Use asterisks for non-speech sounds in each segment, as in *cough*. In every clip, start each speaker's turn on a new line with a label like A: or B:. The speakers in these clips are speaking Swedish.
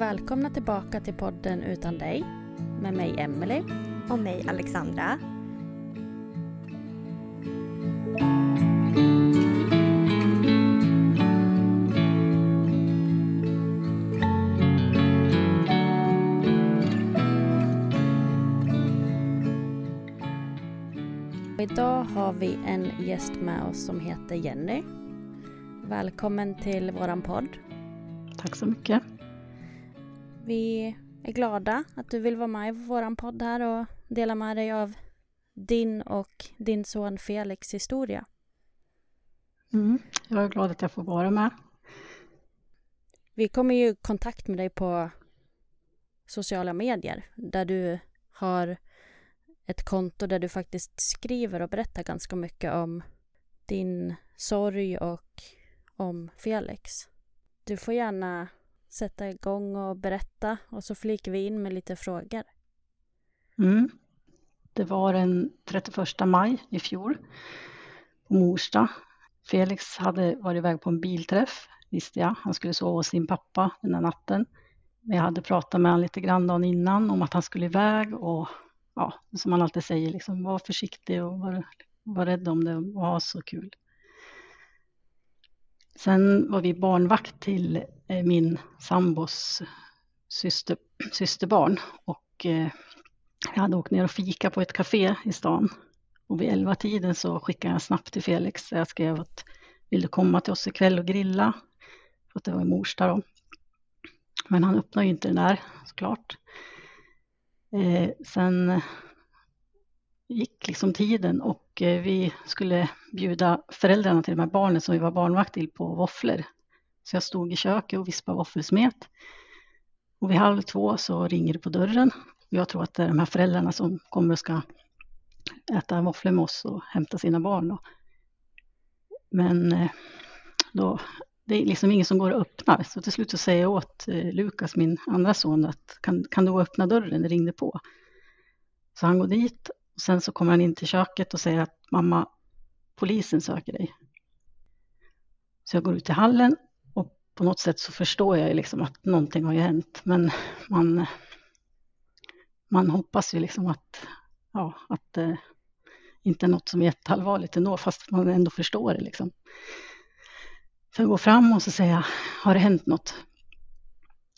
A: Välkomna tillbaka till podden Utan dig med mig Emelie.
B: Och mig Alexandra.
A: Idag har vi en gäst med oss som heter Jenny. Välkommen till våran podd.
C: Tack så mycket.
A: Vi är glada att du vill vara med i våran podd här och dela med dig av din och din son Felix historia.
C: Mm. Jag är glad att jag får vara med.
A: Vi kommer ju i kontakt med dig på sociala medier där du har ett konto där du faktiskt skriver och berättar ganska mycket om din sorg och om Felix. Du får gärna sätta igång och berätta och så flikar vi in med lite frågor.
C: Mm. Det var den 31 maj i fjol på Morsta. Felix hade varit iväg på en bilträff, visste jag. Han skulle sova hos sin pappa den där natten. Men jag hade pratat med honom lite grann dagen innan om att han skulle iväg och ja, som man alltid säger, liksom, var försiktig och var, var rädd om det och ha så kul. Sen var vi barnvakt till eh, min sambos syster, systerbarn och eh, jag hade åkt ner och fika på ett café i stan. Och vid elva tiden så skickade jag snabbt till Felix. Jag skrev att vill du komma till oss ikväll och grilla? För att det var i Morsta då. Men han öppnade ju inte den där såklart. Eh, sen gick liksom tiden och eh, vi skulle bjuda föräldrarna till de här barnen som vi var barnvakt till på våfflor. Så jag stod i köket och vispade våffelsmet. Och vid halv två så ringer det på dörren. Jag tror att det är de här föräldrarna som kommer och ska äta våfflor med oss och hämta sina barn. Då. Men eh, då, det är liksom ingen som går och öppnar. Så till slut så säger jag åt eh, Lukas, min andra son, att kan, kan du öppna dörren? Det ringde på. Så han går dit och sen så kommer han in till köket och säger att mamma, polisen söker dig. Så jag går ut i hallen och på något sätt så förstår jag liksom att någonting har ju hänt. Men man, man hoppas ju liksom att, ja, att det inte är något som är jätteallvarligt ändå, fast man ändå förstår det liksom. Så jag går fram och så säger jag, har det hänt något?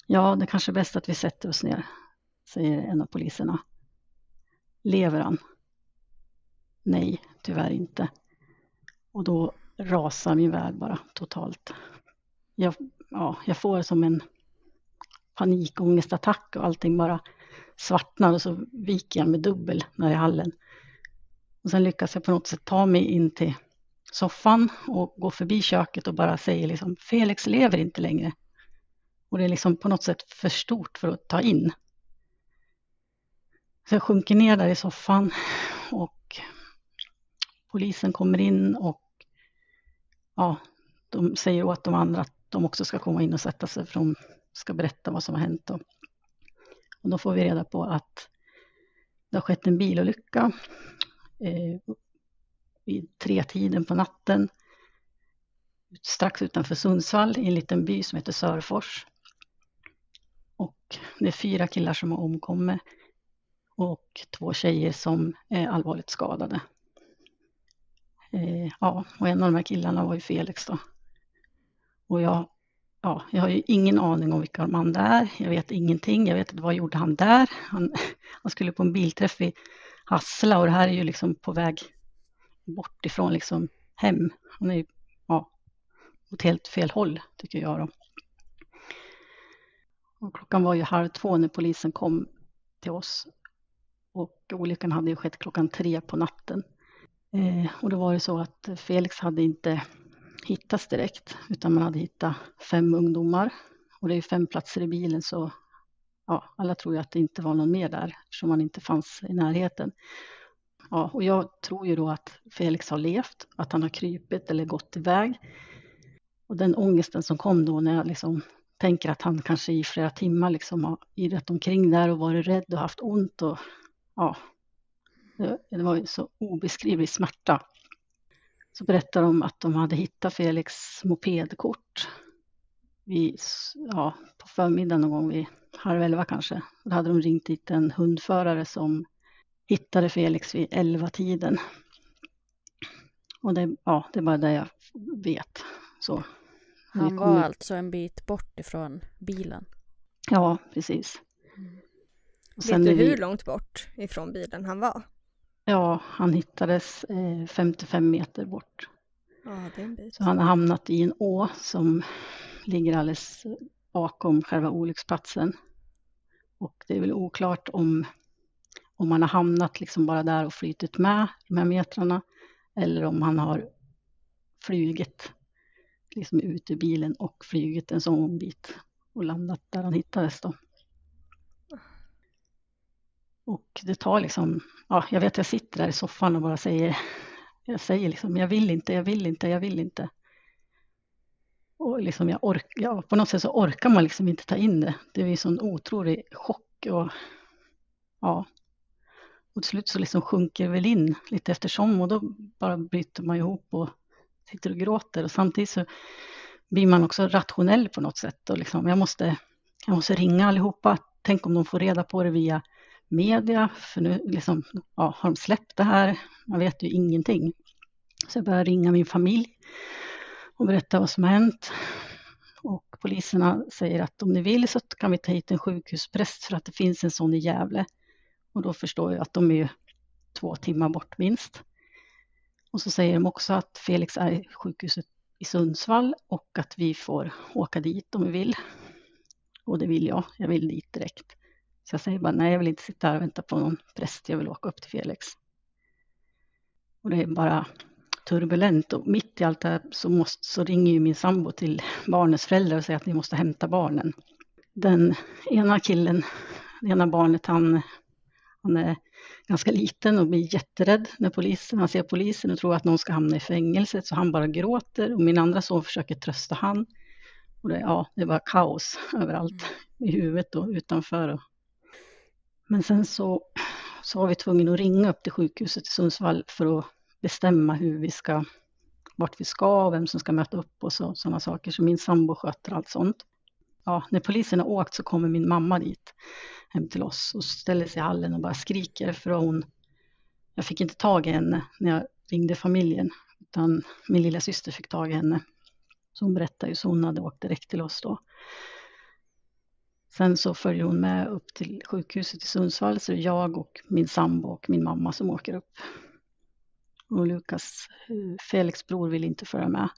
C: Ja, det kanske är bäst att vi sätter oss ner, säger en av poliserna. Lever han? Nej, tyvärr inte. Och då rasar min värld bara totalt. Jag, ja, jag får som en panikångestattack och allting bara svartnar och så viker jag mig dubbel när jag är i hallen. Och sen lyckas jag på något sätt ta mig in till soffan och gå förbi köket och bara säger liksom Felix lever inte längre. Och det är liksom på något sätt för stort för att ta in. Så jag sjunker ner där i soffan och polisen kommer in och ja, de säger åt de andra att de också ska komma in och sätta sig för de ska berätta vad som har hänt. Och, och då får vi reda på att det har skett en bilolycka eh, vid tretiden på natten strax utanför Sundsvall i en liten by som heter Sörfors. Och det är fyra killar som har omkommit och två tjejer som är allvarligt skadade. Eh, ja, och en av de här killarna var ju Felix då. Och jag, ja, jag har ju ingen aning om vilka de andra är. Jag vet ingenting. Jag vet inte vad gjorde han där? Han, *laughs* han skulle på en bilträff i Hassela och det här är ju liksom på väg bort ifrån liksom hem. Han är ju ja, åt helt fel håll tycker jag då. Och klockan var ju halv två när polisen kom till oss och olyckan hade ju skett klockan tre på natten. Eh, och då var det så att Felix hade inte hittats direkt utan man hade hittat fem ungdomar och det är fem platser i bilen så ja, alla tror ju att det inte var någon mer där eftersom man inte fanns i närheten. Ja, och jag tror ju då att Felix har levt, att han har krypit eller gått iväg. Och den ångesten som kom då när jag liksom tänker att han kanske i flera timmar liksom har irrat omkring där och varit rädd och haft ont och ja, det var ju så obeskrivlig smärta. Så berättar de att de hade hittat Felix mopedkort vid, ja, på förmiddagen någon gång vid halv elva kanske. Då hade de ringt dit en hundförare som hittade Felix vid elva tiden. Och det, ja, det är bara det jag vet. Så.
A: Han var alltså en bit bort ifrån bilen?
C: Ja, precis.
B: Mm. Vet du hur vi... långt bort ifrån bilen han var?
C: Ja, han hittades eh, 55 meter bort.
B: Ja.
C: Så han har hamnat i en å som ligger alldeles bakom själva olycksplatsen. Och det är väl oklart om, om han har hamnat liksom bara där och flytit med de här metrarna eller om han har flugit liksom ut ur bilen och flugit en sån bit och landat där han hittades då. Och det tar liksom, ja, jag vet jag sitter där i soffan och bara säger, jag säger liksom, jag vill inte, jag vill inte, jag vill inte. Och liksom jag ork, ja, på något sätt så orkar man liksom inte ta in det. Det är en sån otrolig chock och ja. Och till slut så liksom sjunker väl in lite eftersom och då bara bryter man ihop och sitter och gråter och samtidigt så blir man också rationell på något sätt och liksom jag måste, jag måste ringa allihopa. Tänk om de får reda på det via media, för nu liksom, ja, har de släppt det här? Man vet ju ingenting. Så jag börjar ringa min familj och berätta vad som har hänt. Och poliserna säger att om ni vill så kan vi ta hit en sjukhuspräst för att det finns en sån i Gävle. Och då förstår jag att de är ju två timmar bort minst. Och så säger de också att Felix är sjukhuset i Sundsvall och att vi får åka dit om vi vill. Och det vill jag, jag vill dit direkt. Så jag säger bara nej, jag vill inte sitta här och vänta på någon präst, jag vill åka upp till Felix. Och det är bara turbulent och mitt i allt det här så, måste, så ringer ju min sambo till barnens föräldrar och säger att ni måste hämta barnen. Den ena killen, det ena barnet, han, han är ganska liten och blir jätterädd när polisen, han ser polisen och tror att någon ska hamna i fängelset så han bara gråter och min andra son försöker trösta han. Och det, ja, det var kaos överallt i huvudet och utanför och men sen så, så var vi tvungna att ringa upp till sjukhuset i Sundsvall för att bestämma hur vi ska, vart vi ska, vem som ska möta upp och så, sådana saker. Så min sambo sköter allt sånt. Ja, när polisen har åkt så kommer min mamma dit hem till oss och ställer sig i hallen och bara skriker för hon, jag fick inte tag i henne när jag ringde familjen, utan min lilla syster fick tag i henne. Så hon berättade ju så hon hade åkt direkt till oss då. Sen så följer hon med upp till sjukhuset i Sundsvall, så det är jag och min sambo och min mamma som åker upp. Och Lukas, eh, Felix bror, vill inte följa med.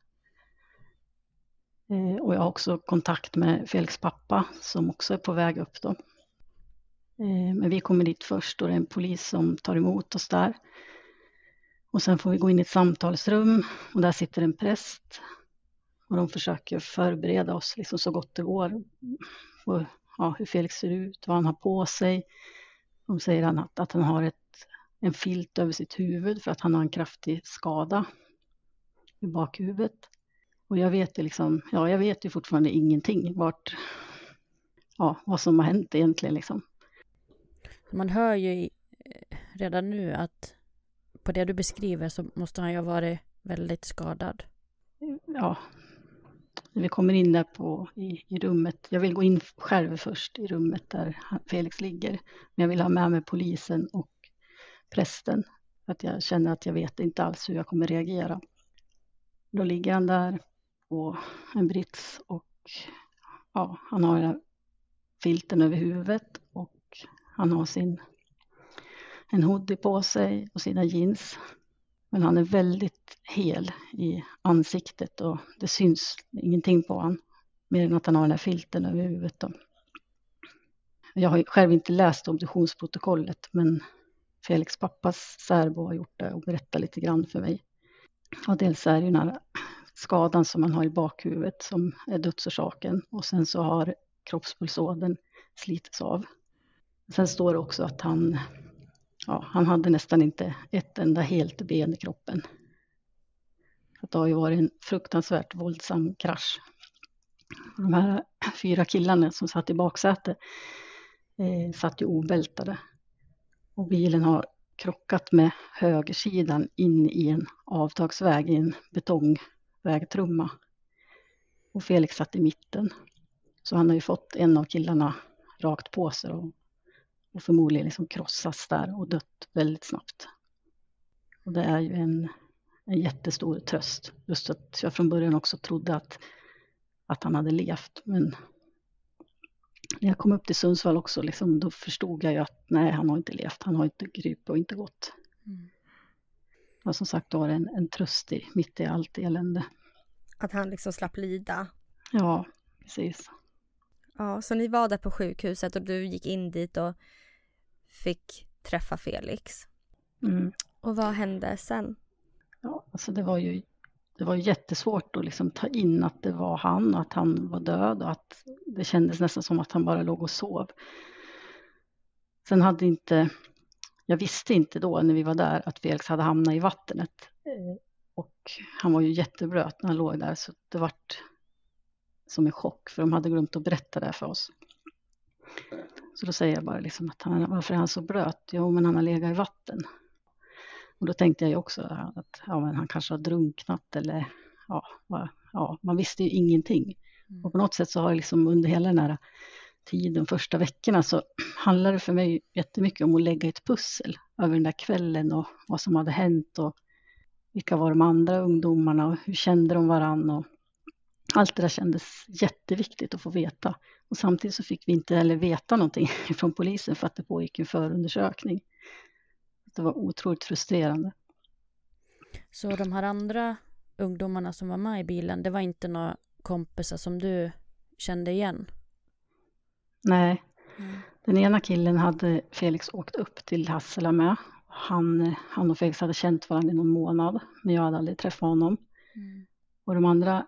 C: Eh, och jag har också kontakt med Felix pappa som också är på väg upp då. Eh, men vi kommer dit först och det är en polis som tar emot oss där. Och sen får vi gå in i ett samtalsrum och där sitter en präst. Och de försöker förbereda oss liksom så gott det går. Och, ja, hur Felix ser ut, vad han har på sig. De säger att, att han har ett, en filt över sitt huvud för att han har en kraftig skada i bakhuvudet. Och jag vet ju liksom, ja, jag vet ju fortfarande ingenting vart, ja, vad som har hänt egentligen liksom.
A: Man hör ju redan nu att på det du beskriver så måste han ju ha varit väldigt skadad.
C: Ja, när vi kommer in där på, i, i rummet. Jag vill gå in själv först i rummet där Felix ligger. Men jag vill ha med mig polisen och prästen. För att jag känner att jag vet inte alls hur jag kommer reagera. Då ligger han där på en brits och ja, han har filten över huvudet och han har sin en hoodie på sig och sina jeans. Men han är väldigt hel i ansiktet och det syns ingenting på honom. Mer än att han har den här filten över huvudet. Då. Jag har själv inte läst obduktionsprotokollet men Felix pappas särbo har gjort det och berättat lite grann för mig. Och dels är det den här skadan som man har i bakhuvudet som är dödsorsaken och sen så har kroppspulsådern slitits av. Sen står det också att han ja, han hade nästan inte ett enda helt ben i kroppen. Det har ju varit en fruktansvärt våldsam krasch. De här fyra killarna som satt i baksätet eh, satt ju obältade. Och bilen har krockat med högersidan in i en avtagsväg i en betongvägtrumma. Och Felix satt i mitten. Så han har ju fått en av killarna rakt på sig och och förmodligen liksom krossats där och dött väldigt snabbt. Och det är ju en, en jättestor tröst. Just att jag från början också trodde att, att han hade levt. Men när jag kom upp till Sundsvall också, liksom, då förstod jag ju att nej, han har inte levt. Han har inte krypit och inte gått. Mm. Och som sagt var en, en tröst i, mitt i allt elände.
B: Att han liksom slapp lida?
C: Ja, precis.
B: Ja, så ni var där på sjukhuset och du gick in dit och fick träffa Felix. Mm. Och vad hände sen?
C: Ja, alltså det var ju det var jättesvårt att liksom ta in att det var han och att han var död och att det kändes nästan som att han bara låg och sov. Sen hade inte, jag visste inte då när vi var där att Felix hade hamnat i vattnet. Eh, och han var ju jätteblöt när han låg där så det vart som en chock för de hade glömt att berätta det för oss. Så då säger jag bara liksom att han, varför är han så blöt? Jo, men han har legat i vatten. Och då tänkte jag ju också att ja, men han kanske har drunknat eller ja, ja, man visste ju ingenting. Mm. Och på något sätt så har det liksom under hela den här tiden, första veckorna, så handlade det för mig jättemycket om att lägga ett pussel över den där kvällen och vad som hade hänt och vilka var de andra ungdomarna och hur kände de varann och allt det där kändes jätteviktigt att få veta. Och samtidigt så fick vi inte heller veta någonting *laughs* från polisen för att det pågick en förundersökning. Det var otroligt frustrerande.
A: Så de här andra ungdomarna som var med i bilen, det var inte några kompisar som du kände igen?
C: Nej. Mm. Den ena killen hade Felix åkt upp till Hassela med. Han, han och Felix hade känt varandra i någon månad, men jag hade aldrig träffat honom. Mm. Och de andra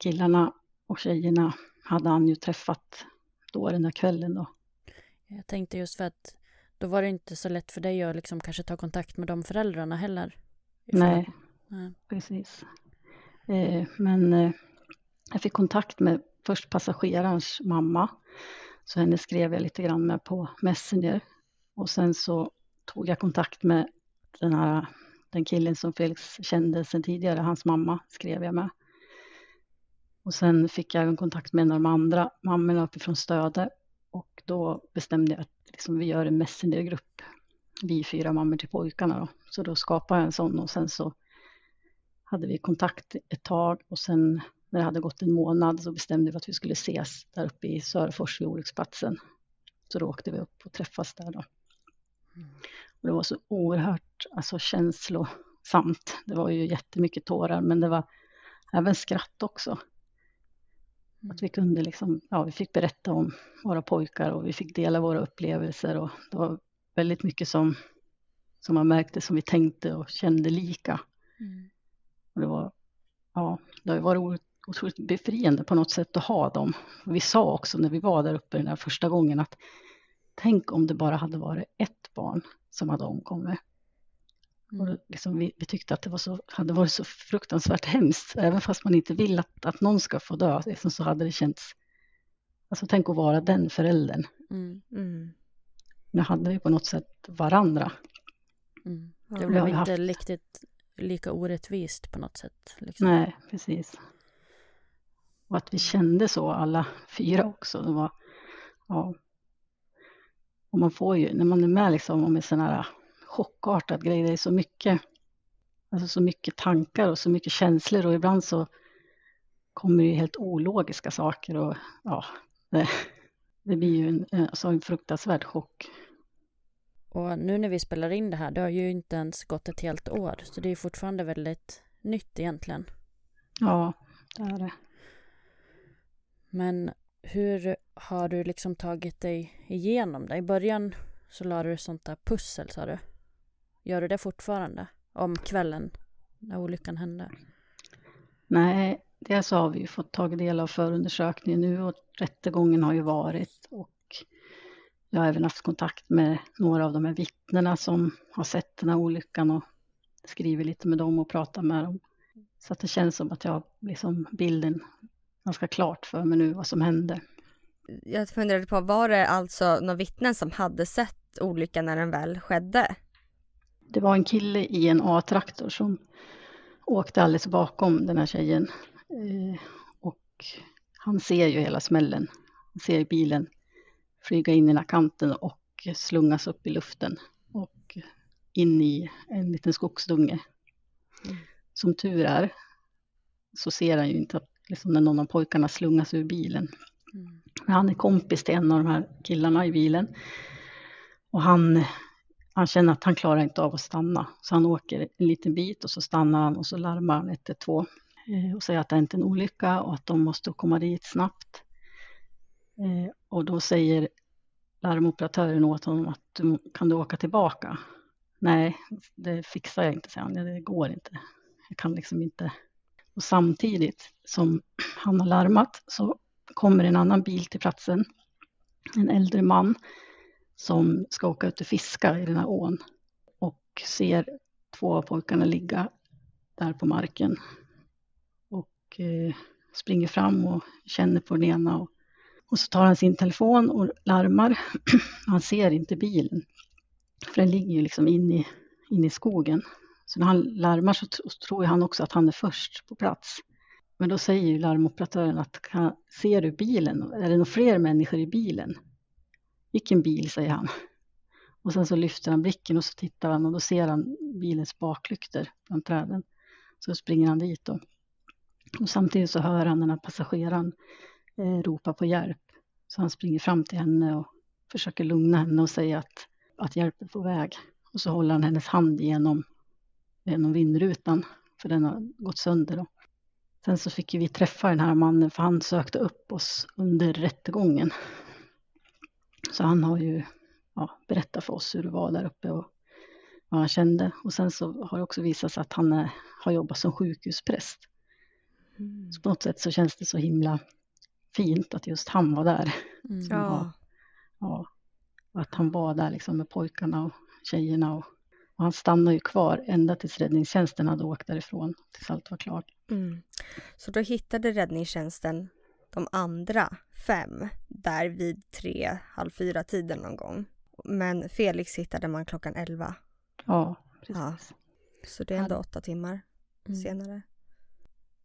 C: killarna och tjejerna hade han ju träffat då den där kvällen då.
A: Jag tänkte just för att då var det inte så lätt för dig att liksom kanske ta kontakt med de föräldrarna heller.
C: Nej, Nej. precis. Eh, men eh, jag fick kontakt med först passagerarens mamma. Så henne skrev jag lite grann med på Messenger. Och sen så tog jag kontakt med den här den killen som Felix kände sedan tidigare, hans mamma skrev jag med. Och sen fick jag en kontakt med en av de andra mammorna uppifrån Stöde och då bestämde jag att liksom vi gör en messengergrupp, vi fyra mammor till pojkarna. Då. Så då skapade jag en sån och sen så hade vi kontakt ett tag och sen när det hade gått en månad så bestämde vi att vi skulle ses där uppe i Sörfors vid olycksplatsen. Så då åkte vi upp och träffas där då. Och det var så oerhört alltså, känslosamt. Det var ju jättemycket tårar men det var även skratt också. Att vi kunde liksom, ja vi fick berätta om våra pojkar och vi fick dela våra upplevelser och det var väldigt mycket som, som man märkte som vi tänkte och kände lika. Mm. Och det var, ja, det har varit otroligt befriande på något sätt att ha dem. Vi sa också när vi var där uppe den där första gången att tänk om det bara hade varit ett barn som hade omkommit. Mm. Och liksom vi, vi, tyckte att det var så, hade varit så fruktansvärt hemskt, även fast man inte vill att, att någon ska få dö, liksom så hade det känts, alltså tänk att vara den föräldern. Mm. Mm. Nu hade vi på något sätt varandra.
A: Mm. Det blev inte haft... riktigt lika orättvist på något sätt.
C: Liksom. Nej, precis. Och att vi kände så alla fyra också. Det var, ja. Och man får ju, när man är med liksom om en sån här chockartad grej, det är så mycket, alltså så mycket tankar och så mycket känslor och ibland så kommer det helt ologiska saker och ja, det, det blir ju en, alltså en fruktansvärd chock.
A: Och nu när vi spelar in det här, det har ju inte ens gått ett helt år, så det är fortfarande väldigt nytt egentligen.
C: Ja, det är det.
A: Men hur har du liksom tagit dig igenom det? I början så la du sånt där pussel sa du. Gör du det fortfarande? Om kvällen när olyckan hände?
C: Nej, dels har vi fått ta del av förundersökningen nu och rättegången har ju varit och jag har även haft kontakt med några av de här vittnena som har sett den här olyckan och skrivit lite med dem och pratat med dem. Så att det känns som att jag har liksom bilden ganska klart för mig nu vad som hände.
B: Jag funderade på, var det alltså några vittnen som hade sett olyckan när den väl skedde?
C: Det var en kille i en A-traktor som åkte alldeles bakom den här tjejen. Eh, och han ser ju hela smällen. Han ser bilen flyga in i den här kanten och slungas upp i luften och in i en liten skogsdunge. Mm. Som tur är så ser han ju inte att liksom när någon av pojkarna slungas ur bilen. Mm. Han är kompis till en av de här killarna i bilen. Och han, han känner att han klarar inte av att stanna. Så han åker en liten bit och så stannar han och så larmar han 112 eh, och säger att det inte är en olycka och att de måste komma dit snabbt. Eh, och då säger larmoperatören åt honom att du, kan du åka tillbaka? Nej, det fixar jag inte, säger han. Det går inte. Jag kan liksom inte och samtidigt som han har larmat så kommer en annan bil till platsen. En äldre man som ska åka ut och fiska i den här ån och ser två av pojkarna ligga där på marken. Och eh, springer fram och känner på den ena och, och så tar han sin telefon och larmar. *clears throat* han ser inte bilen, för den ligger ju liksom in i, in i skogen. Så när han larmar så tror han också att han är först på plats. Men då säger ju larmoperatören att ser du bilen? Är det några fler människor i bilen? Vilken bil, säger han. Och sen så lyfter han blicken och så tittar han och då ser han bilens baklyktor bland träden. Så springer han dit då. Och samtidigt så hör han den här passageraren eh, ropa på hjälp. Så han springer fram till henne och försöker lugna henne och säga att, att hjälp är på väg. Och så håller han hennes hand genom genom vindrutan, för den har gått sönder. Då. Sen så fick vi träffa den här mannen, för han sökte upp oss under rättegången. Så han har ju ja, berättat för oss hur det var där uppe och vad han kände. Och sen så har det också visat sig att han är, har jobbat som sjukhuspräst. Mm. Så på något sätt så känns det så himla fint att just han var där. Mm. Ja. ja. Och att han var där liksom med pojkarna och tjejerna och och han stannade ju kvar ända tills räddningstjänsten hade åkt därifrån, tills allt var klart. Mm.
B: Så då hittade räddningstjänsten de andra fem där vid tre, halv fyra tiden någon gång. Men Felix hittade man klockan elva.
C: Ja, precis. Ja.
B: Så det är ändå åtta timmar mm. senare.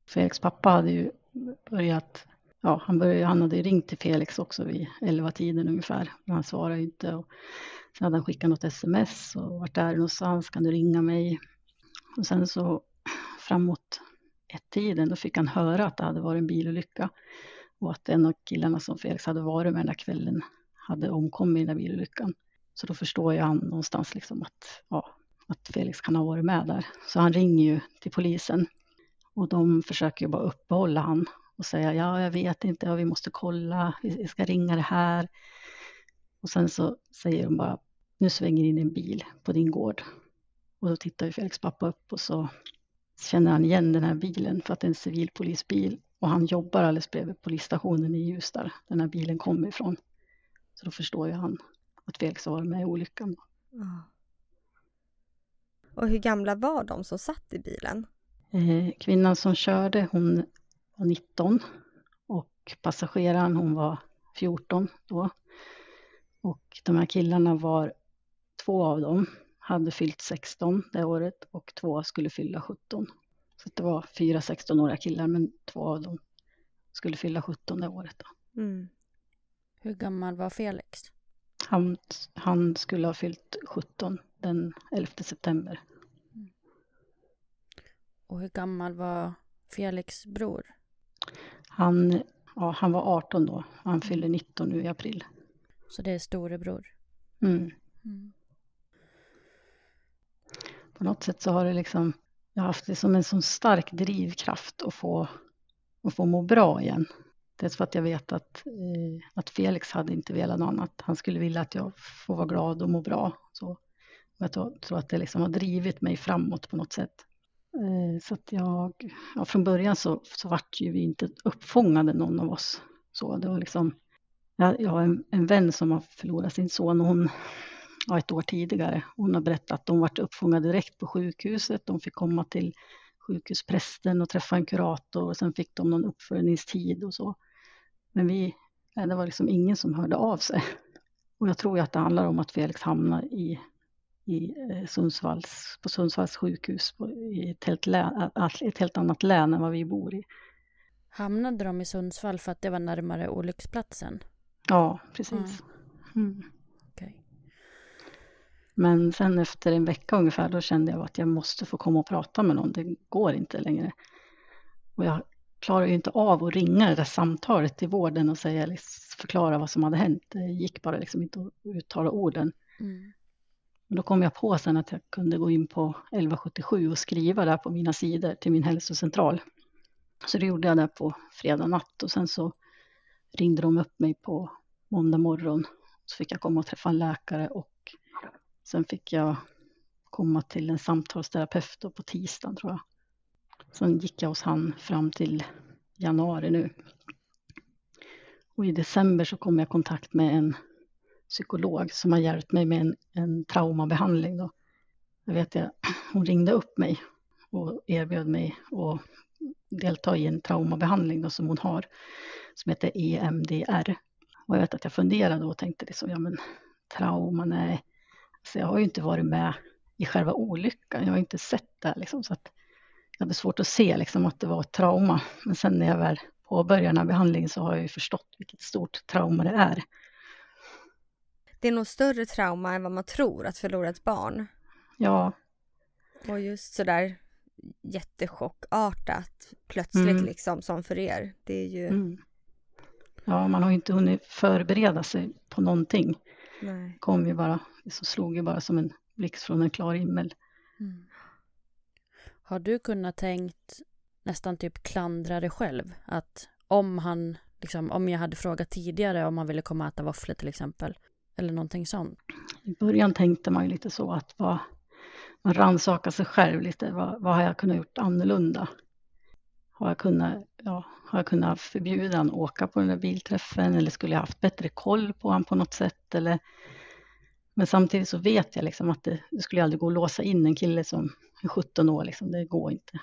C: Felix pappa hade ju börjat, ja han, började, han hade ringt till Felix också vid elva tiden ungefär, men han svarade inte. Och Sen hade han skickat något sms och vart är du någonstans, kan du ringa mig? Och sen så framåt ett-tiden då fick han höra att det hade varit en bilolycka och att en av killarna som Felix hade varit med den där kvällen hade omkommit i den där bilolyckan. Så då förstår ju han någonstans liksom att, ja, att Felix kan ha varit med där. Så han ringer ju till polisen och de försöker ju bara uppehålla han och säga ja, jag vet inte, ja, vi måste kolla, vi ska ringa det här. Och sen så säger de bara, nu svänger in en bil på din gård. Och då tittar ju Felix pappa upp och så känner han igen den här bilen för att det är en civilpolisbil och han jobbar alldeles bredvid polisstationen i Ljusdal, den här bilen kommer ifrån. Så då förstår ju han att Felix har varit med i olyckan.
B: Och hur gamla var de som satt i bilen?
C: Eh, kvinnan som körde, hon var 19 och passageraren, hon var 14 då. Och de här killarna var, två av dem hade fyllt 16 det året och två skulle fylla 17. Så det var fyra 16-åriga killar, men två av dem skulle fylla 17 det året. Då.
B: Mm.
A: Hur gammal var Felix?
C: Han, han skulle ha fyllt 17 den 11 september.
A: Och hur gammal var Felix bror?
C: Han, ja, han var 18 då. Han fyller 19 nu i april.
A: Så det är storebror.
C: Mm.
A: Mm.
C: På något sätt så har det liksom, jag har haft det som en sån stark drivkraft att få, att få må bra igen. Dels för att jag vet att, eh, att Felix hade inte velat något annat. Han skulle vilja att jag får vara glad och må bra. Så jag tror att det liksom har drivit mig framåt på något sätt. Eh, så att jag, ja, från början så, så vart ju vi inte uppfångade någon av oss. Så det var liksom, jag, jag har en, en vän som har förlorat sin son och hon, ja, ett år tidigare, hon har berättat att de vart uppfångade direkt på sjukhuset. De fick komma till sjukhusprästen och träffa en kurator och sen fick de någon uppföljningstid och så. Men vi, det var liksom ingen som hörde av sig. Och jag tror ju att det handlar om att Felix hamnar i, i eh, Sundsvalls, på Sundsvalls sjukhus i ett helt, län, ett helt annat län än vad vi bor i.
A: Hamnade de i Sundsvall för att det var närmare olycksplatsen?
C: Ja, precis. Mm.
A: Okay.
C: Men sen efter en vecka ungefär, då kände jag att jag måste få komma och prata med någon. Det går inte längre. Och jag klarar ju inte av att ringa det där samtalet till vården och säga, förklara vad som hade hänt. Det gick bara liksom inte att uttala orden.
A: Mm.
C: Och då kom jag på sen att jag kunde gå in på 1177 och skriva där på mina sidor till min hälsocentral. Så det gjorde jag där på fredag natt och sen så ringde de upp mig på måndag morgon. Så fick jag komma och träffa en läkare och sen fick jag komma till en samtalsterapeut på tisdagen tror jag. Sen gick jag hos han fram till januari nu. Och i december så kom jag i kontakt med en psykolog som har hjälpt mig med en, en traumabehandling. Då. Jag vet jag, hon ringde upp mig och erbjöd mig att delta i en traumabehandling då, som hon har, som heter EMDR. Och jag vet att jag funderade och tänkte liksom, ja men trauma, nej. Så jag har ju inte varit med i själva olyckan, jag har inte sett det liksom, så att jag hade svårt att se liksom, att det var ett trauma. Men sen när jag väl påbörjade den här behandlingen så har jag ju förstått vilket stort trauma det är.
B: Det är nog större trauma än vad man tror att förlora ett barn.
C: Ja.
B: Och just sådär jättechockartat plötsligt mm. liksom som för er. Det är ju... Mm.
C: Ja, man har inte hunnit förbereda sig på någonting.
B: Nej.
C: Kom ju bara, det så slog ju bara som en blixt från en klar himmel.
A: Mm. Har du kunnat tänkt nästan typ klandra dig själv? Att om han, liksom, om jag hade frågat tidigare om han ville komma och äta våfflor till exempel. Eller någonting sånt.
C: I början tänkte man ju lite så att vad, man rannsakar sig själv lite. Vad, vad har jag kunnat gjort annorlunda? Har jag kunnat, ja, har jag kunnat förbjuda honom att åka på den där bilträffen eller skulle jag haft bättre koll på honom på något sätt? Eller, men samtidigt så vet jag liksom att det, det skulle aldrig gå att låsa in en kille som är 17 år, liksom, det går inte.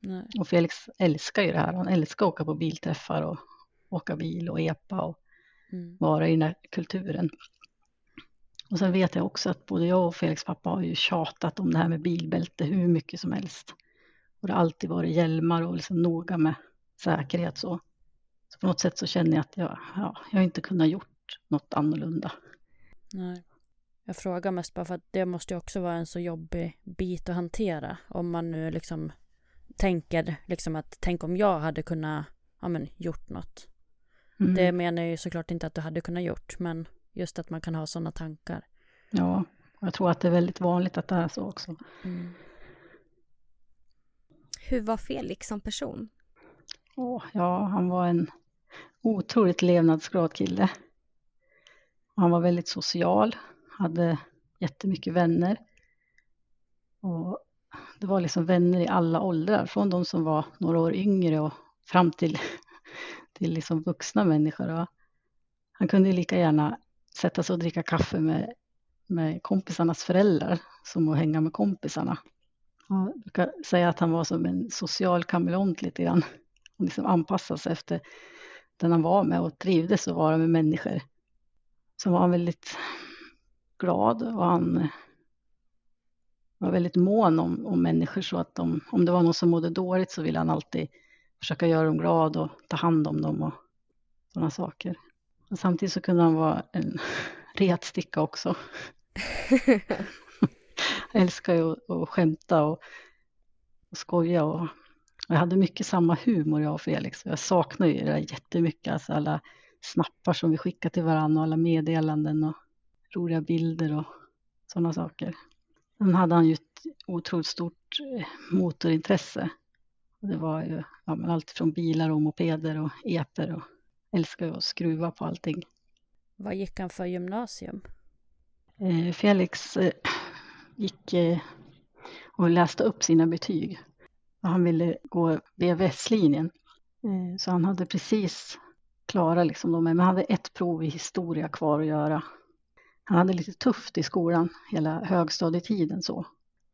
A: Nej.
C: Och Felix älskar ju det här, han älskar att åka på bilträffar och åka bil och epa och mm. vara i den där kulturen. Och sen vet jag också att både jag och Felix pappa har ju tjatat om det här med bilbälte hur mycket som helst. Och det har alltid varit hjälmar och liksom noga med säkerhet så. Så på något sätt så känner jag att jag, ja, jag har inte kunnat gjort något annorlunda.
A: Nej. Jag frågar mest bara för att det måste ju också vara en så jobbig bit att hantera. Om man nu liksom tänker liksom att tänk om jag hade kunnat, ja men gjort något. Mm. Det menar jag ju såklart inte att du hade kunnat gjort, men just att man kan ha sådana tankar.
C: Ja, jag tror att det är väldigt vanligt att det är så också.
A: Mm.
B: Hur var Felix som person?
C: Oh, ja, han var en otroligt levnadsglad kille. Han var väldigt social, hade jättemycket vänner. Och det var liksom vänner i alla åldrar, från de som var några år yngre och fram till, till liksom vuxna människor. Och han kunde lika gärna sätta sig och dricka kaffe med, med kompisarnas föräldrar som att hänga med kompisarna. Jag brukar säga att han var som en social kameleont lite grann. Han liksom anpassade sig efter den han var med och trivdes att vara med människor. Så var han väldigt glad och han var väldigt mån om, om människor så att de, om det var någon som mådde dåligt så ville han alltid försöka göra dem glada och ta hand om dem och sådana saker. Och samtidigt så kunde han vara en *laughs* retsticka också. *laughs* älskar ju att, att skämta och, och skoja och jag hade mycket samma humor jag och Felix. Jag saknar ju det jättemycket, alltså alla snappar som vi skickar till varandra och alla meddelanden och roliga bilder och sådana saker. Sen hade han ju ett otroligt stort eh, motorintresse. Det var ju ja, allt från bilar och mopeder och eper och älskar att skruva på allting.
A: Vad gick han för gymnasium?
C: Eh, Felix eh, gick eh, och läste upp sina betyg. Han ville gå VVS-linjen. Eh, så han hade precis klarat liksom dem, men han hade ett prov i historia kvar att göra han hade lite tufft i skolan hela högstadietiden så.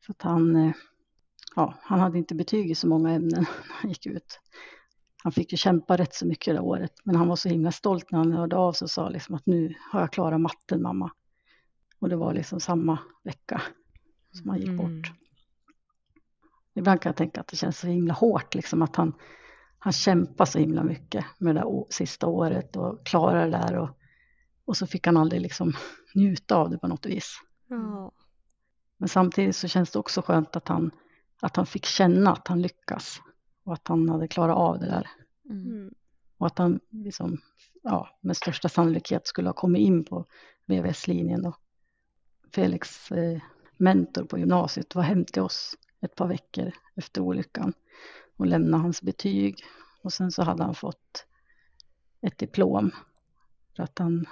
C: Så att han, eh, ja, han hade inte betyg i så många ämnen *laughs* när han gick ut. Han fick ju kämpa rätt så mycket det året, men han var så himla stolt när han hörde av sig och sa liksom att nu har jag klarat matten mamma. Och det var liksom samma vecka som han gick mm. bort. Ibland kan jag tänka att det känns så himla hårt, liksom att han, han kämpar så himla mycket med det där sista året och klarar det där. Och, och så fick han aldrig liksom *laughs* njuta av det på något vis.
B: Mm.
C: Men samtidigt så känns det också skönt att han, att han fick känna att han lyckas och att han hade klarat av det där.
B: Mm.
C: Och att han liksom, ja, med största sannolikhet skulle ha kommit in på VVS-linjen. Felix eh, mentor på gymnasiet var hem till oss ett par veckor efter olyckan och lämnade hans betyg. Och sen så hade han fått ett diplom för att han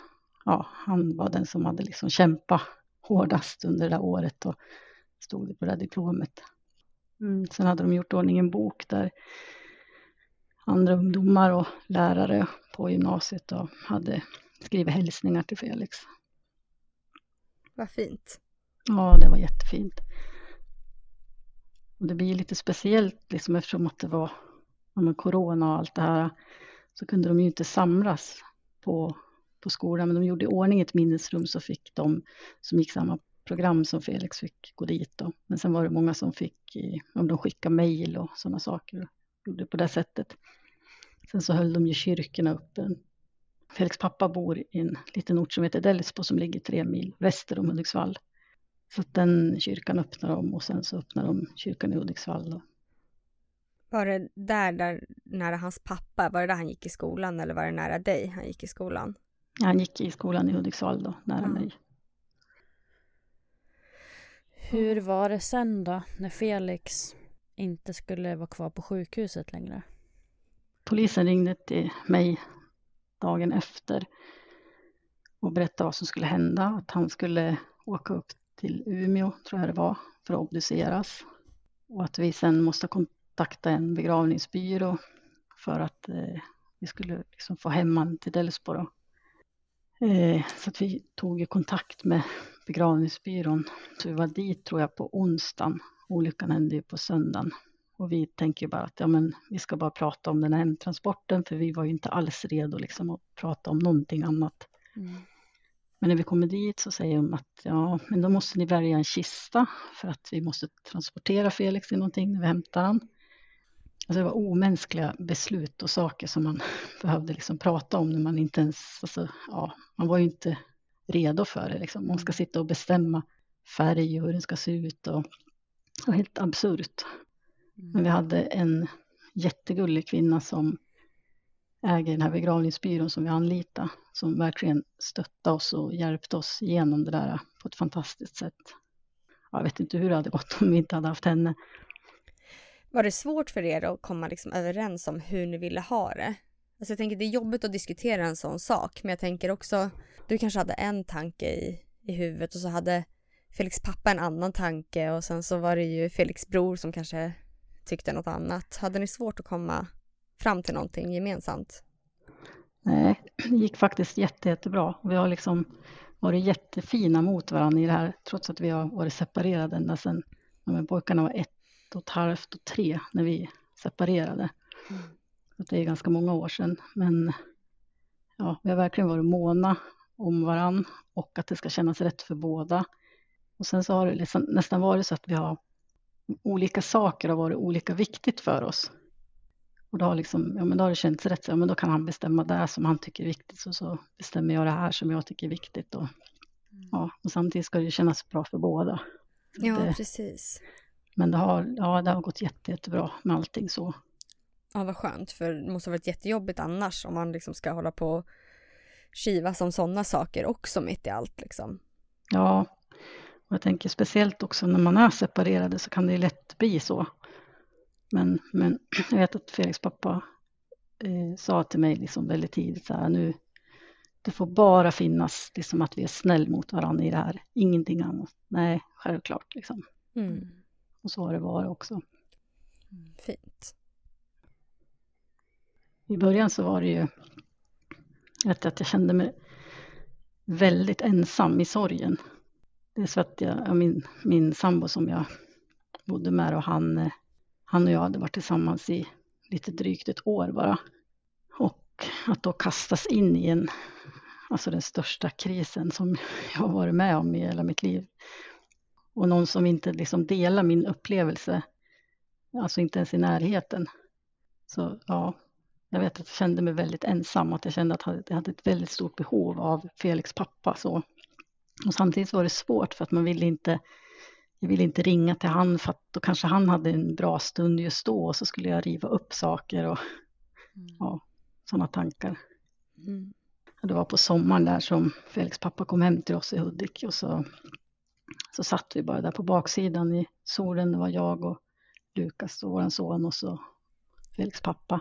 C: ja, han var den som hade liksom kämpat hårdast under det där året och stod det på det där diplomet. Mm, sen hade de gjort ordning en bok där andra ungdomar och lärare på gymnasiet och hade skrivit hälsningar till Felix.
B: Vad fint.
C: Ja, det var jättefint. Och det blir lite speciellt liksom eftersom att det var ja, corona och allt det här så kunde de ju inte samlas på på skolan, men de gjorde i ordning ett minnesrum så fick de som gick samma program som Felix fick gå dit då. Men sen var det många som fick, om de skickade mejl och sådana saker, gjorde på det sättet. Sen så höll de ju kyrkorna uppe. Felix pappa bor i en liten ort som heter Delsbo som ligger tre mil väster om Hudiksvall. Så att den kyrkan öppnade de och sen så öppnade de kyrkan i Hudiksvall. Då.
B: Var det där, där nära hans pappa, var det där han gick i skolan eller var det nära dig han gick i skolan?
C: Han gick i skolan i Hudiksvall då, nära mm. mig.
A: Hur var det sen då, när Felix inte skulle vara kvar på sjukhuset längre?
C: Polisen ringde till mig dagen efter och berättade vad som skulle hända. Att han skulle åka upp till Umeå, tror jag det var, för att obduceras. Och att vi sen måste kontakta en begravningsbyrå för att eh, vi skulle liksom få hem honom till Delsbo. Eh, så att vi tog kontakt med begravningsbyrån. Så vi var dit tror jag på onsdagen. Olyckan hände ju på söndagen. Och vi tänker bara att ja, men vi ska bara prata om den här hemtransporten för vi var ju inte alls redo liksom att prata om någonting annat. Mm. Men när vi kommer dit så säger de att ja, men då måste ni välja en kista för att vi måste transportera Felix till någonting när vi hämtar honom. Alltså det var omänskliga beslut och saker som man *laughs* behövde liksom prata om när man inte ens, alltså, ja, man var ju inte redo för det liksom. Man ska sitta och bestämma färg och hur den ska se ut och, och helt absurt. Mm. Men vi hade en jättegullig kvinna som äger den här begravningsbyrån som vi anlitade, som verkligen stöttade oss och hjälpte oss igenom det där på ett fantastiskt sätt. Jag vet inte hur det hade gått om vi inte hade haft henne.
B: Var det svårt för er att komma liksom överens om hur ni ville ha det? Alltså jag tänker det är jobbigt att diskutera en sån sak men jag tänker också du kanske hade en tanke i, i huvudet och så hade Felix pappa en annan tanke och sen så var det ju Felix bror som kanske tyckte något annat. Hade ni svårt att komma fram till någonting gemensamt?
C: Nej, det *clears throat* gick faktiskt jätte, jättebra. Vi har liksom varit jättefina mot varandra i det här, trots att vi har varit separerade ända sedan ja, pojkarna var ett och ett halvt och tre när vi separerade. Mm. Så det är ganska många år sedan. Men ja, vi har verkligen varit måna om varann och att det ska kännas rätt för båda. Och sen så har det liksom nästan varit så att vi har olika saker har varit olika viktigt för oss. Och då har, liksom, ja, men då har det känts rätt, så, ja, men då kan han bestämma det som han tycker är viktigt, så, så bestämmer jag det här som jag tycker är viktigt. Och, mm. ja, och samtidigt ska det kännas bra för båda.
B: Ja, det, precis.
C: Men det har, ja, det har gått jätte, jättebra med allting så.
B: Ja, vad skönt, för det måste ha varit jättejobbigt annars om man liksom ska hålla på och skiva som sådana saker också mitt i allt liksom.
C: Ja, och jag tänker speciellt också när man är separerade så kan det lätt bli så. Men, men *clears throat* jag vet att Felix pappa eh, sa till mig liksom väldigt tidigt så här nu, det får bara finnas liksom att vi är snäll mot varandra i det här, ingenting annat. Nej, självklart liksom. Mm. Och så har det varit också.
B: Fint.
C: I början så var det ju, jag vet att jag kände mig väldigt ensam i sorgen. Det är så att jag, min, min sambo som jag bodde med och han, eh, han och jag hade varit tillsammans i lite drygt ett år bara. Och att då kastas in i en, alltså den största krisen som *laughs* jag har varit med om i hela mitt liv. Och någon som inte liksom delar min upplevelse, alltså inte ens i närheten. Så ja, jag vet att jag kände mig väldigt ensam, att jag kände att jag hade ett väldigt stort behov av Felix pappa. Så. Och samtidigt var det svårt för att man ville inte, jag ville inte ringa till han för att då kanske han hade en bra stund just då och så skulle jag riva upp saker och mm. ja, sådana tankar. Mm. Det var på sommaren där som Felix pappa kom hem till oss i Hudik och så, så satt vi bara där på baksidan i solen. Det var jag och Lukas och vår son och så Felix pappa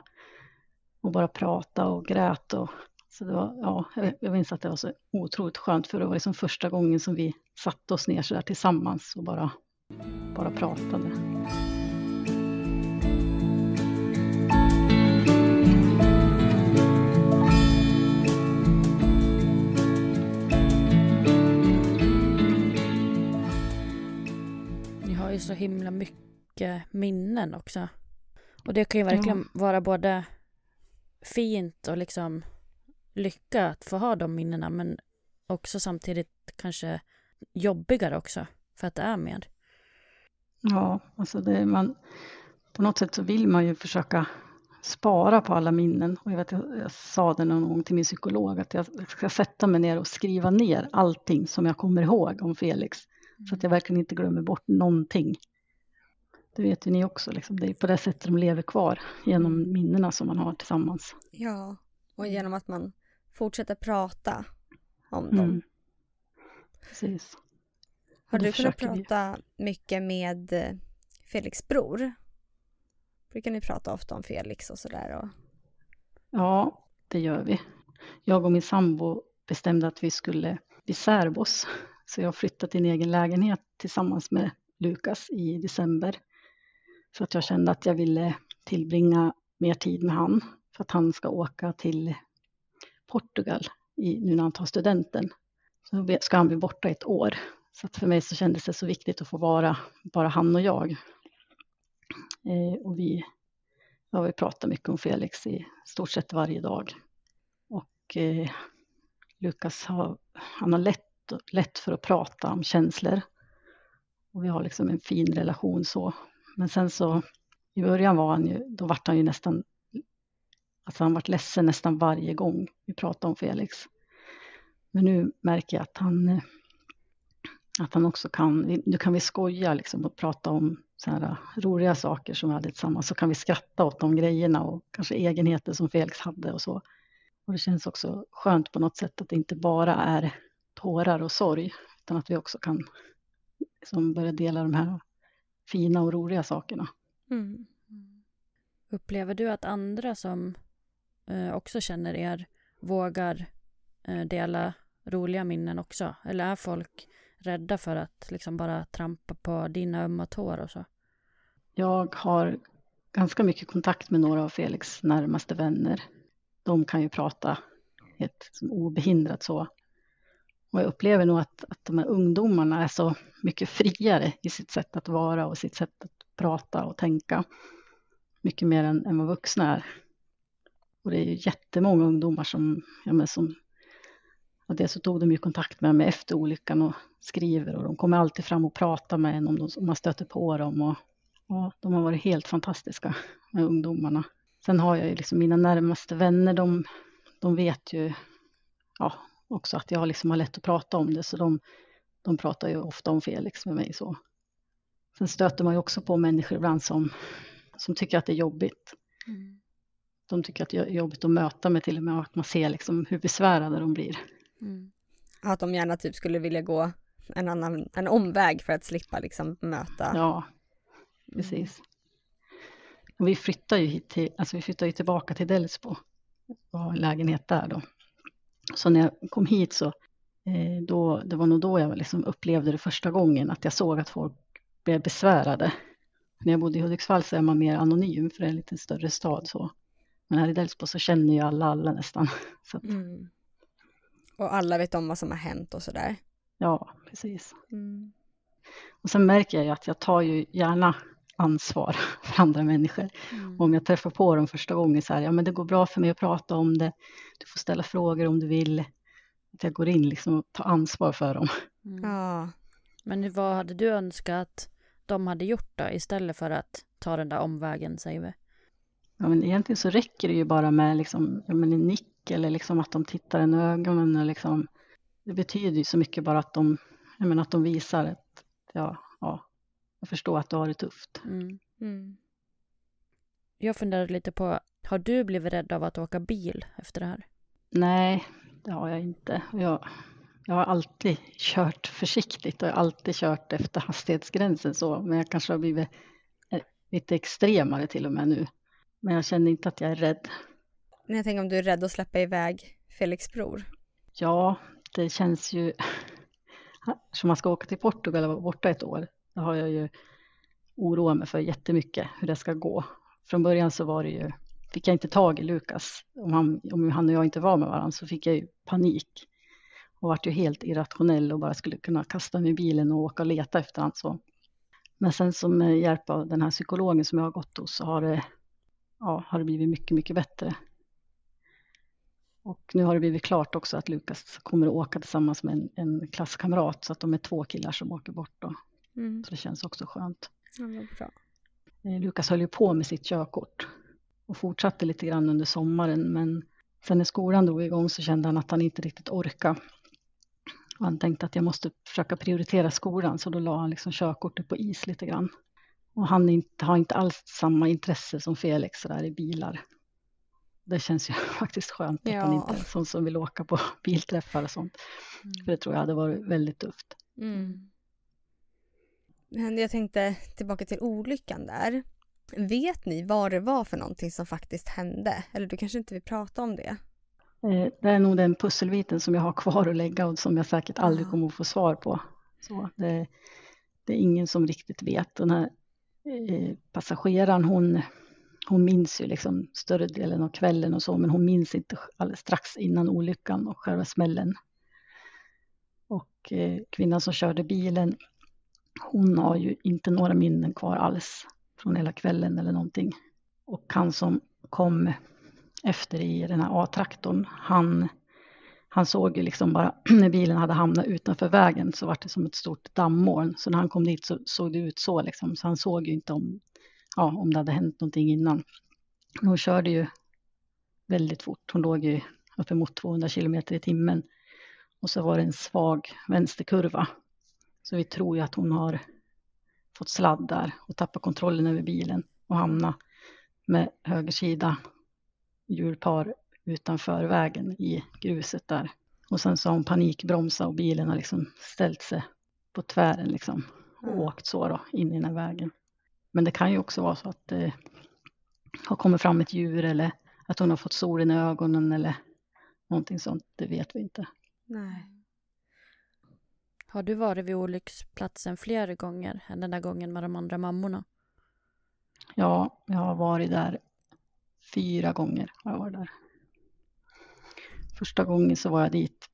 C: och bara prata och grät och så det var, ja, jag minns att det var så otroligt skönt för det var liksom första gången som vi satte oss ner så där tillsammans och bara, bara pratade.
A: Ni har ju så himla mycket minnen också. Och det kan ju verkligen ja. vara både fint och liksom lycka att få ha de minnena men också samtidigt kanske jobbigare också för att det är med.
C: Ja, alltså det, man, på något sätt så vill man ju försöka spara på alla minnen. Och jag, vet, jag, jag sa det någon gång till min psykolog att jag ska sätta mig ner och skriva ner allting som jag kommer ihåg om Felix. Mm. Så att jag verkligen inte glömmer bort någonting. Det vet ju ni också, liksom. det är på det sättet de lever kvar genom mm. minnena som man har tillsammans.
B: Ja, och genom att man fortsätter prata om mm. dem.
C: Precis.
B: Har du kunnat prata vi. mycket med eh, Felix bror? Brukar ni prata ofta om Felix och sådär? Och...
C: Ja, det gör vi. Jag och min sambo bestämde att vi skulle bli särbos. Så jag flyttade till en egen lägenhet tillsammans med Lukas i december. För att jag kände att jag ville tillbringa mer tid med han. För att han ska åka till Portugal i, nu när han tar studenten. Så ska han bli borta ett år. Så för mig så kändes det så viktigt att få vara bara han och jag. Eh, och vi, ja, vi pratar mycket om Felix i stort sett varje dag. Och eh, Lukas har, han har lätt, lätt för att prata om känslor. Och vi har liksom en fin relation så. Men sen så i början var han ju, då vart han ju nästan Alltså han varit ledsen nästan varje gång vi pratade om Felix. Men nu märker jag att han, eh, att han också kan, nu kan vi skoja liksom och prata om så här eh, roliga saker som vi hade tillsammans. Så kan vi skratta åt de grejerna och kanske egenheter som Felix hade och så. Och det känns också skönt på något sätt att det inte bara är tårar och sorg, utan att vi också kan liksom börja dela de här fina och roliga sakerna.
B: Mm. mm.
A: Upplever du att andra som eh, också känner er vågar eh, dela roliga minnen också? Eller är folk rädda för att liksom bara trampa på dina ömma tår och så?
C: Jag har ganska mycket kontakt med några av Felix närmaste vänner. De kan ju prata helt obehindrat så. Och jag upplever nog att, att de här ungdomarna är så mycket friare i sitt sätt att vara och sitt sätt att prata och tänka. Mycket mer än, än vad vuxna är. Och det är ju jättemånga ungdomar som, ja men som och det så tog de ju kontakt med mig efter olyckan och skriver och de kommer alltid fram och pratar med en om, de, om man stöter på dem. Och, och de har varit helt fantastiska med ungdomarna. Sen har jag ju liksom mina närmaste vänner, de, de vet ju ja, också att jag liksom har lätt att prata om det, så de, de pratar ju ofta om Felix med mig. så. Sen stöter man ju också på människor ibland som, som tycker att det är jobbigt. Mm. De tycker att det är jobbigt att möta mig till och med, att man ser liksom hur besvärade de blir.
B: Mm. Att de gärna typ skulle vilja gå en annan, en omväg för att slippa liksom möta.
C: Ja, precis. Och vi flyttar ju hit till, alltså vi flyttar ju tillbaka till Delsbo och har en lägenhet där då. Så när jag kom hit så, eh, då, det var nog då jag liksom upplevde det första gången, att jag såg att folk blev besvärade. När jag bodde i Hudiksvall så är man mer anonym, för det är en lite större stad så. Men här i Delsbo så känner ju alla alla nästan. *laughs* Så att, mm.
B: Och alla vet om vad som har hänt och sådär.
C: Ja, precis. Mm. Och sen märker jag ju att jag tar ju gärna ansvar *laughs* för andra människor. Mm. Om jag träffar på dem första gången så här, ja men det går bra för mig att prata om det, du får ställa frågor om du vill. Att jag går in liksom och tar ansvar för dem.
A: Mm. Ja. Men vad hade du önskat att de hade gjort då istället för att ta den där omvägen säger vi?
C: Ja men egentligen så räcker det ju bara med liksom, ja, men en nick eller liksom att de tittar en i ögonen. Och liksom, det betyder ju så mycket bara att de, menar, att de visar att ja, ja, jag förstår att du har det tufft. Mm. Mm.
A: Jag funderar lite på, har du blivit rädd av att åka bil efter det här?
C: Nej, det har jag inte. Jag, jag har alltid kört försiktigt och jag har alltid kört efter hastighetsgränsen så, men jag kanske har blivit eh, lite extremare till och med nu. Men jag känner inte att jag är rädd.
B: Men jag tänker om du är rädd att släppa iväg Felix bror?
C: Ja, det känns ju... *laughs* Som man ska åka till Portugal och vara borta ett år, det har jag ju oroat mig för jättemycket hur det ska gå. Från början så var det ju, fick jag inte tag i Lukas. Om han, om han och jag inte var med varandra så fick jag ju panik. Och vart ju helt irrationell och bara skulle kunna kasta mig i bilen och åka och leta efter honom. Men sen som hjälp av den här psykologen som jag har gått hos så har det ja, har det blivit mycket, mycket bättre. Och nu har det blivit klart också att Lukas kommer att åka tillsammans med en, en klasskamrat så att de är två killar som åker bort då. Mm. Så det känns också skönt.
B: Ja, bra.
C: Eh, Lukas höll ju på med sitt körkort och fortsatte lite grann under sommaren men sen när skolan drog igång så kände han att han inte riktigt orkade. Och han tänkte att jag måste försöka prioritera skolan så då la han liksom körkortet på is lite grann. Och han inte, har inte alls samma intresse som Felix där i bilar. Det känns ju *laughs* faktiskt skönt att ja. han inte är sån som vill åka på *laughs* bilträffar och sånt. Mm. För det tror jag hade varit väldigt tufft. Mm.
B: Men jag tänkte tillbaka till olyckan där. Vet ni vad det var för någonting som faktiskt hände? Eller du kanske inte vill prata om det?
C: Eh, det är nog den pusselbiten som jag har kvar att lägga och som jag säkert aldrig kommer att få svar på. Så det, det är ingen som riktigt vet. Den här Eh, passageraren hon, hon minns ju liksom större delen av kvällen och så, men hon minns inte alldeles strax innan olyckan och själva smällen. Och eh, kvinnan som körde bilen, hon har ju inte några minnen kvar alls från hela kvällen eller någonting. Och han som kom efter i den här A-traktorn, han han såg ju liksom bara *clears throat* när bilen hade hamnat utanför vägen så var det som ett stort dammoln. Så när han kom dit så såg det ut så liksom. Så han såg ju inte om, ja, om det hade hänt någonting innan. Hon körde ju väldigt fort. Hon låg ju uppemot 200 kilometer i timmen. Och så var det en svag vänsterkurva. Så vi tror ju att hon har fått sladd där och tappat kontrollen över bilen och hamnat med höger sida hjulpar utanför vägen i gruset där. Och sen så har hon panikbromsat och bilen har liksom ställt sig på tvären liksom och mm. åkt så då in i den här vägen. Men det kan ju också vara så att det, har kommit fram ett djur eller att hon har fått solen i ögonen eller någonting sånt. Det vet vi inte.
B: Nej.
A: Har du varit vid olycksplatsen flera gånger än den där gången med de andra mammorna?
C: Ja, jag har varit där fyra gånger. Har jag varit där. Första gången så var jag dit,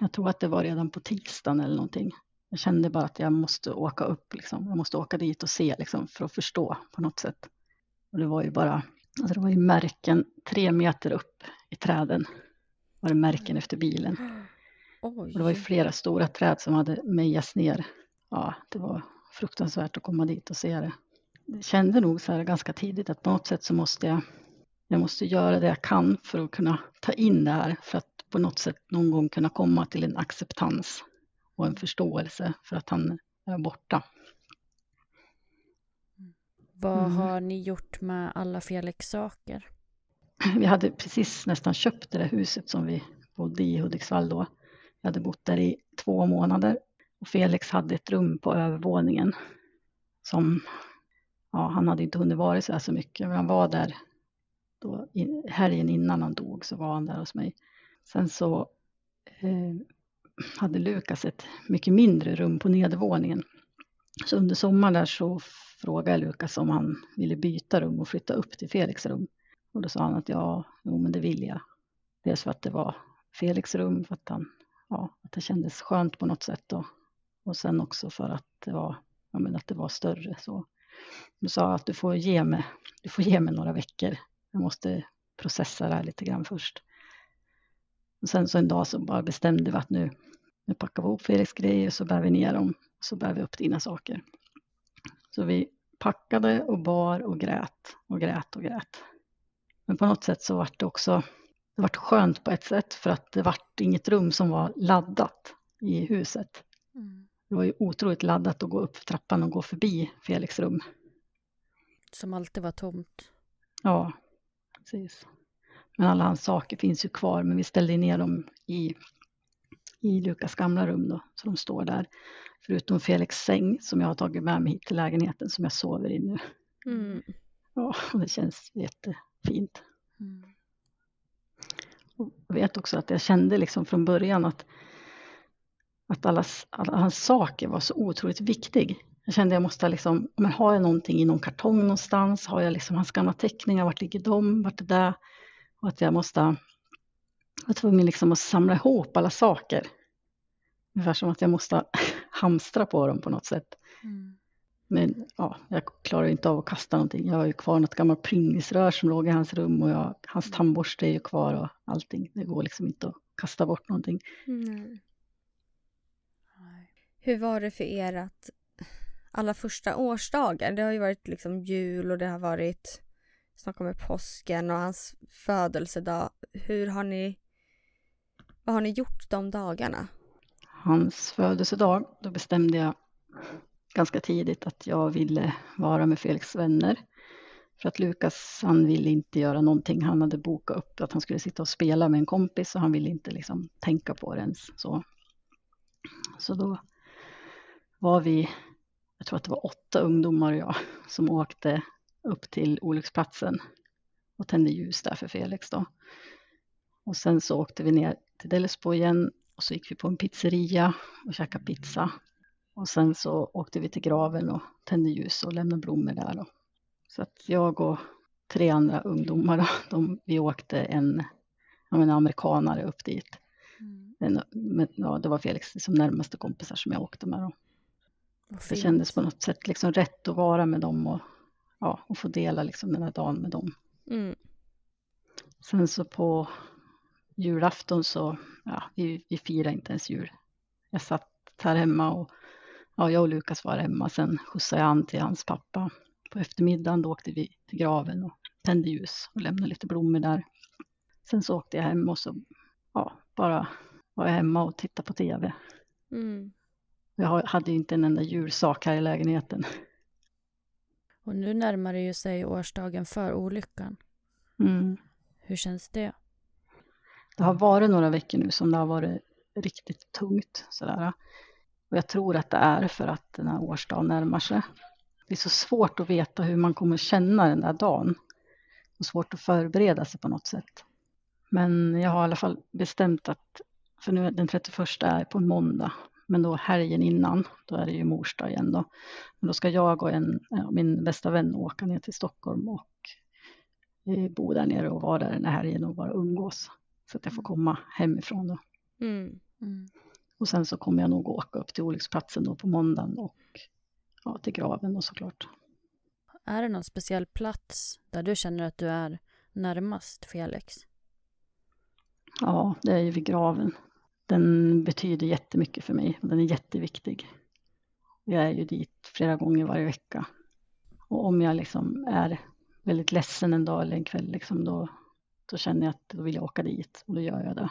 C: jag tror att det var redan på tisdagen eller någonting. Jag kände bara att jag måste åka upp, liksom. jag måste åka dit och se liksom, för att förstå på något sätt. Och det var ju bara, alltså det var ju märken tre meter upp i träden. Var det märken efter bilen.
B: Oj.
C: Och det var ju flera stora träd som hade mejats ner. Ja, det var fruktansvärt att komma dit och se det. Jag kände nog så här ganska tidigt att på något sätt så måste jag, jag måste göra det jag kan för att kunna ta in det här. För att på något sätt någon gång kunna komma till en acceptans och en förståelse för att han är borta.
A: Vad
C: Mm.
A: har ni gjort med alla Felix saker?
C: Vi hade precis nästan köpt det där huset som vi bodde i Hudiksvall då. Jag hade bott där i två månader och Felix hade ett rum på övervåningen som, ja, han hade inte hunnit vara så här så mycket, men han var där då, in, helgen innan han dog så var han där hos mig. Sen så eh, hade Lukas ett mycket mindre rum på nedervåningen. Så under sommaren där så frågade jag Lukas om han ville byta rum och flytta upp till Felix rum. Och då sa han att ja, jo men det vill jag. Dels för att det var Felix rum, för att, han, ja, att det kändes skönt på något sätt. Och, Och sen också för att det var, ja, men att det var större. Så. Du sa att du får, ge mig, du får ge mig några veckor. Jag måste processa det här lite grann först. Och sen så en dag så bara bestämde vi att nu, nu packar vi ihop Felix grejer så bär vi ner dem. Så bär vi upp dina saker. Så vi packade och bar och grät och grät och grät. Men på något sätt så var det också det var skönt på ett sätt för att det var inget rum som var laddat i huset. Det var ju otroligt laddat att gå upp för trappan och gå förbi Felix rum.
A: Som alltid var tomt.
C: Ja, precis. Men alla hans saker finns ju kvar, men vi ställde ner dem i, i Lukas gamla rum då, så de står där. Förutom Felix säng som jag har tagit med mig hit till lägenheten som jag sover i nu.
B: Mm.
C: Ja, det känns jättefint.
A: Mm.
C: Jag vet också att jag kände liksom från början att, att alla, alla hans saker var så otroligt viktig. Jag kände jag måste liksom, men har jag någonting i någon kartong någonstans? Har jag liksom hans gamla teckningar? Vart ligger de? Vart är det? Och att jag måste, jag var tvungen liksom att samla ihop alla saker. Ungefär som att jag måste *laughs* hamstra på dem på något sätt.
A: Mm.
C: Men ja, jag klarar inte av att kasta någonting. Jag har ju kvar något gammalt pringisrör som låg i hans rum och jag, hans tandborste är ju kvar och allting. Det går liksom inte att kasta bort någonting.
B: Nej. Hur var det för er att alla första årsdagar, det har ju varit liksom jul och det har varit snart kommer påsken och hans födelsedag. Hur har ni, vad har ni gjort de dagarna?
C: Hans födelsedag, då bestämde jag ganska tidigt att jag ville vara med Felix vänner. För att Lukas, han ville inte göra någonting. Han hade bokat upp att han skulle sitta och spela med en kompis och han ville inte liksom tänka på det ens. Så, så då var vi, jag tror att det var åtta ungdomar och jag som åkte upp till olycksplatsen och tände ljus där för Felix då. Och sen så åkte vi ner till Delsbo igen och så gick vi på en pizzeria och käkade pizza. Och sen så åkte vi till graven och tände ljus och lämnade blommor där då. Så att jag och tre andra ungdomar, då, de, vi åkte en, menar, amerikanare upp dit. En, med, ja, det var Felix som närmaste kompisar som jag åkte med. Då. Det kändes på något sätt liksom rätt att vara med dem och, ja, och få dela liksom den här dagen med dem.
B: Mm.
C: Sen så på julafton så, ja, vi, vi firade inte ens jul. Jag satt här hemma och ja, jag och Lukas var hemma. Sen skjutsade jag an till hans pappa. På eftermiddagen då åkte vi till graven och tände ljus och lämnade lite blommor där. Sen så åkte jag hem och så ja, bara var jag hemma och tittade på tv.
B: Mm.
C: Jag hade inte en enda julsak här i lägenheten. *laughs*
A: Och nu närmar det ju sig årsdagen för olyckan.
C: Mm.
A: Hur känns det?
C: Det har varit några veckor nu som det har varit riktigt tungt. Sådär. Och jag tror att det är för att den här årsdagen närmar sig. Det är så svårt att veta hur man kommer känna den där dagen. och svårt att förbereda sig på något sätt. Men jag har i alla fall bestämt att, för nu är den 31 är på en måndag, men då helgen innan, då är det ju mors dag igen då. Men då ska jag och en, min bästa vän åka ner till Stockholm och eh, bo där nere och vara där den här helgen och bara umgås. Så att jag får komma hemifrån då.
B: Mm.
A: Mm.
C: Och sen så kommer jag nog åka upp till olycksplatsen då på måndagen och ja, till graven då såklart.
A: Är det någon speciell plats där du känner att du är närmast Felix?
C: Ja, det är ju vid graven. Den betyder jättemycket för mig och den är jätteviktig. Jag är ju dit flera gånger varje vecka. Och om jag liksom är väldigt ledsen en dag eller en kväll, liksom då, då känner jag att då vill jag åka dit och då gör jag det.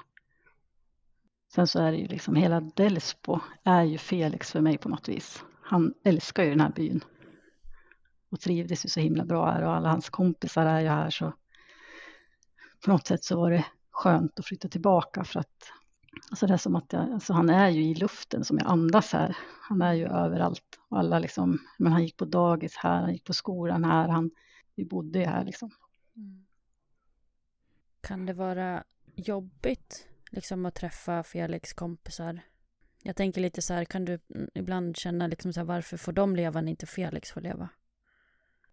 C: Sen så är det ju liksom hela Delsbo är ju Felix för mig på något vis. Han älskar ju den här byn. Och trivdes ju så himla bra här och alla hans kompisar är ju här så på något sätt så var det skönt att flytta tillbaka för att alltså det är som att jag, alltså han är ju i luften som jag andas här. Han är ju överallt. Alla liksom, men han gick på dagis här, han gick på skolan här, han, vi bodde ju här liksom.
A: Kan det vara jobbigt liksom att träffa Felix kompisar? Jag tänker lite så här, kan du mm, ibland känna liksom så här, varför får de leva när inte Felix får leva?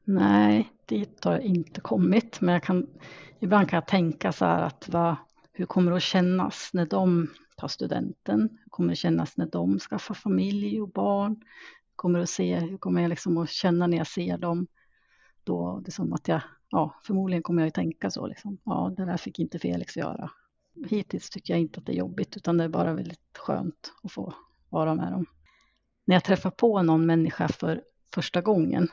C: Nej, dit har jag inte kommit, men jag kan, ibland kan jag tänka så här att vad, hur kommer det att kännas när de tar studenten? Hur kommer det att kännas när de skaffar familj och barn? Hur kommer, det att se, hur kommer jag liksom att känna när jag ser dem? Då det är som att jag, ja, förmodligen kommer jag att tänka så liksom. Ja, det där fick inte Felix göra. Hittills tycker jag inte att det är jobbigt, utan det är bara väldigt skönt att få vara med dem. När jag träffar på någon människa för första gången,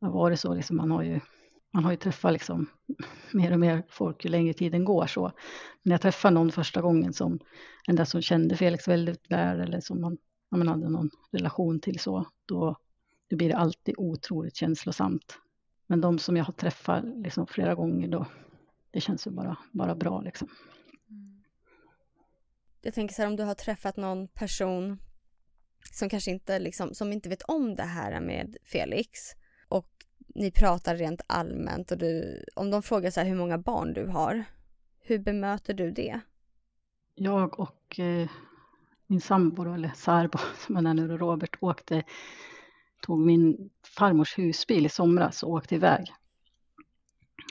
C: då var det så liksom, man har ju man har ju träffat liksom mer och mer folk ju längre tiden går så. Men när jag träffar någon första gången som en där som kände Felix väldigt väl eller som man, man hade någon relation till så, då, då blir det alltid otroligt känslosamt. Men de som jag har träffat liksom flera gånger då, det känns ju bara, bara bra liksom. Mm.
B: Jag tänker så här om du har träffat någon person som kanske inte liksom, som inte vet om det här med Felix och ni pratar rent allmänt och du, om de frågar så här hur många barn du har, hur bemöter du det?
C: Jag och eh, min sambo, eller särbo *laughs* som han är nu, Robert, åkte, tog min farmors husbil i somras och åkte iväg.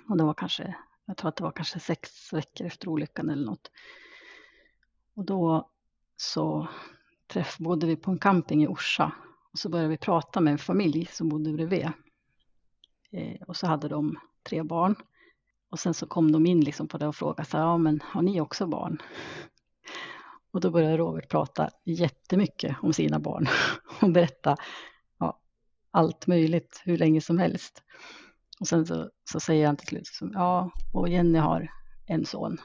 C: Och det var kanske, jag tror att det var kanske sex veckor efter olyckan eller något. Och då så träff, bodde vi på en camping i Orsa och så började vi prata med en familj som bodde bredvid. Eh, och så hade de tre barn. Och sen så kom de in liksom på det och frågade så här, ja men har ni också barn? *laughs* Och då började Robert prata jättemycket om sina barn *laughs* och berätta ja, allt möjligt hur länge som helst. Och sen så, så säger han till slut, ja, och Jenny har en son.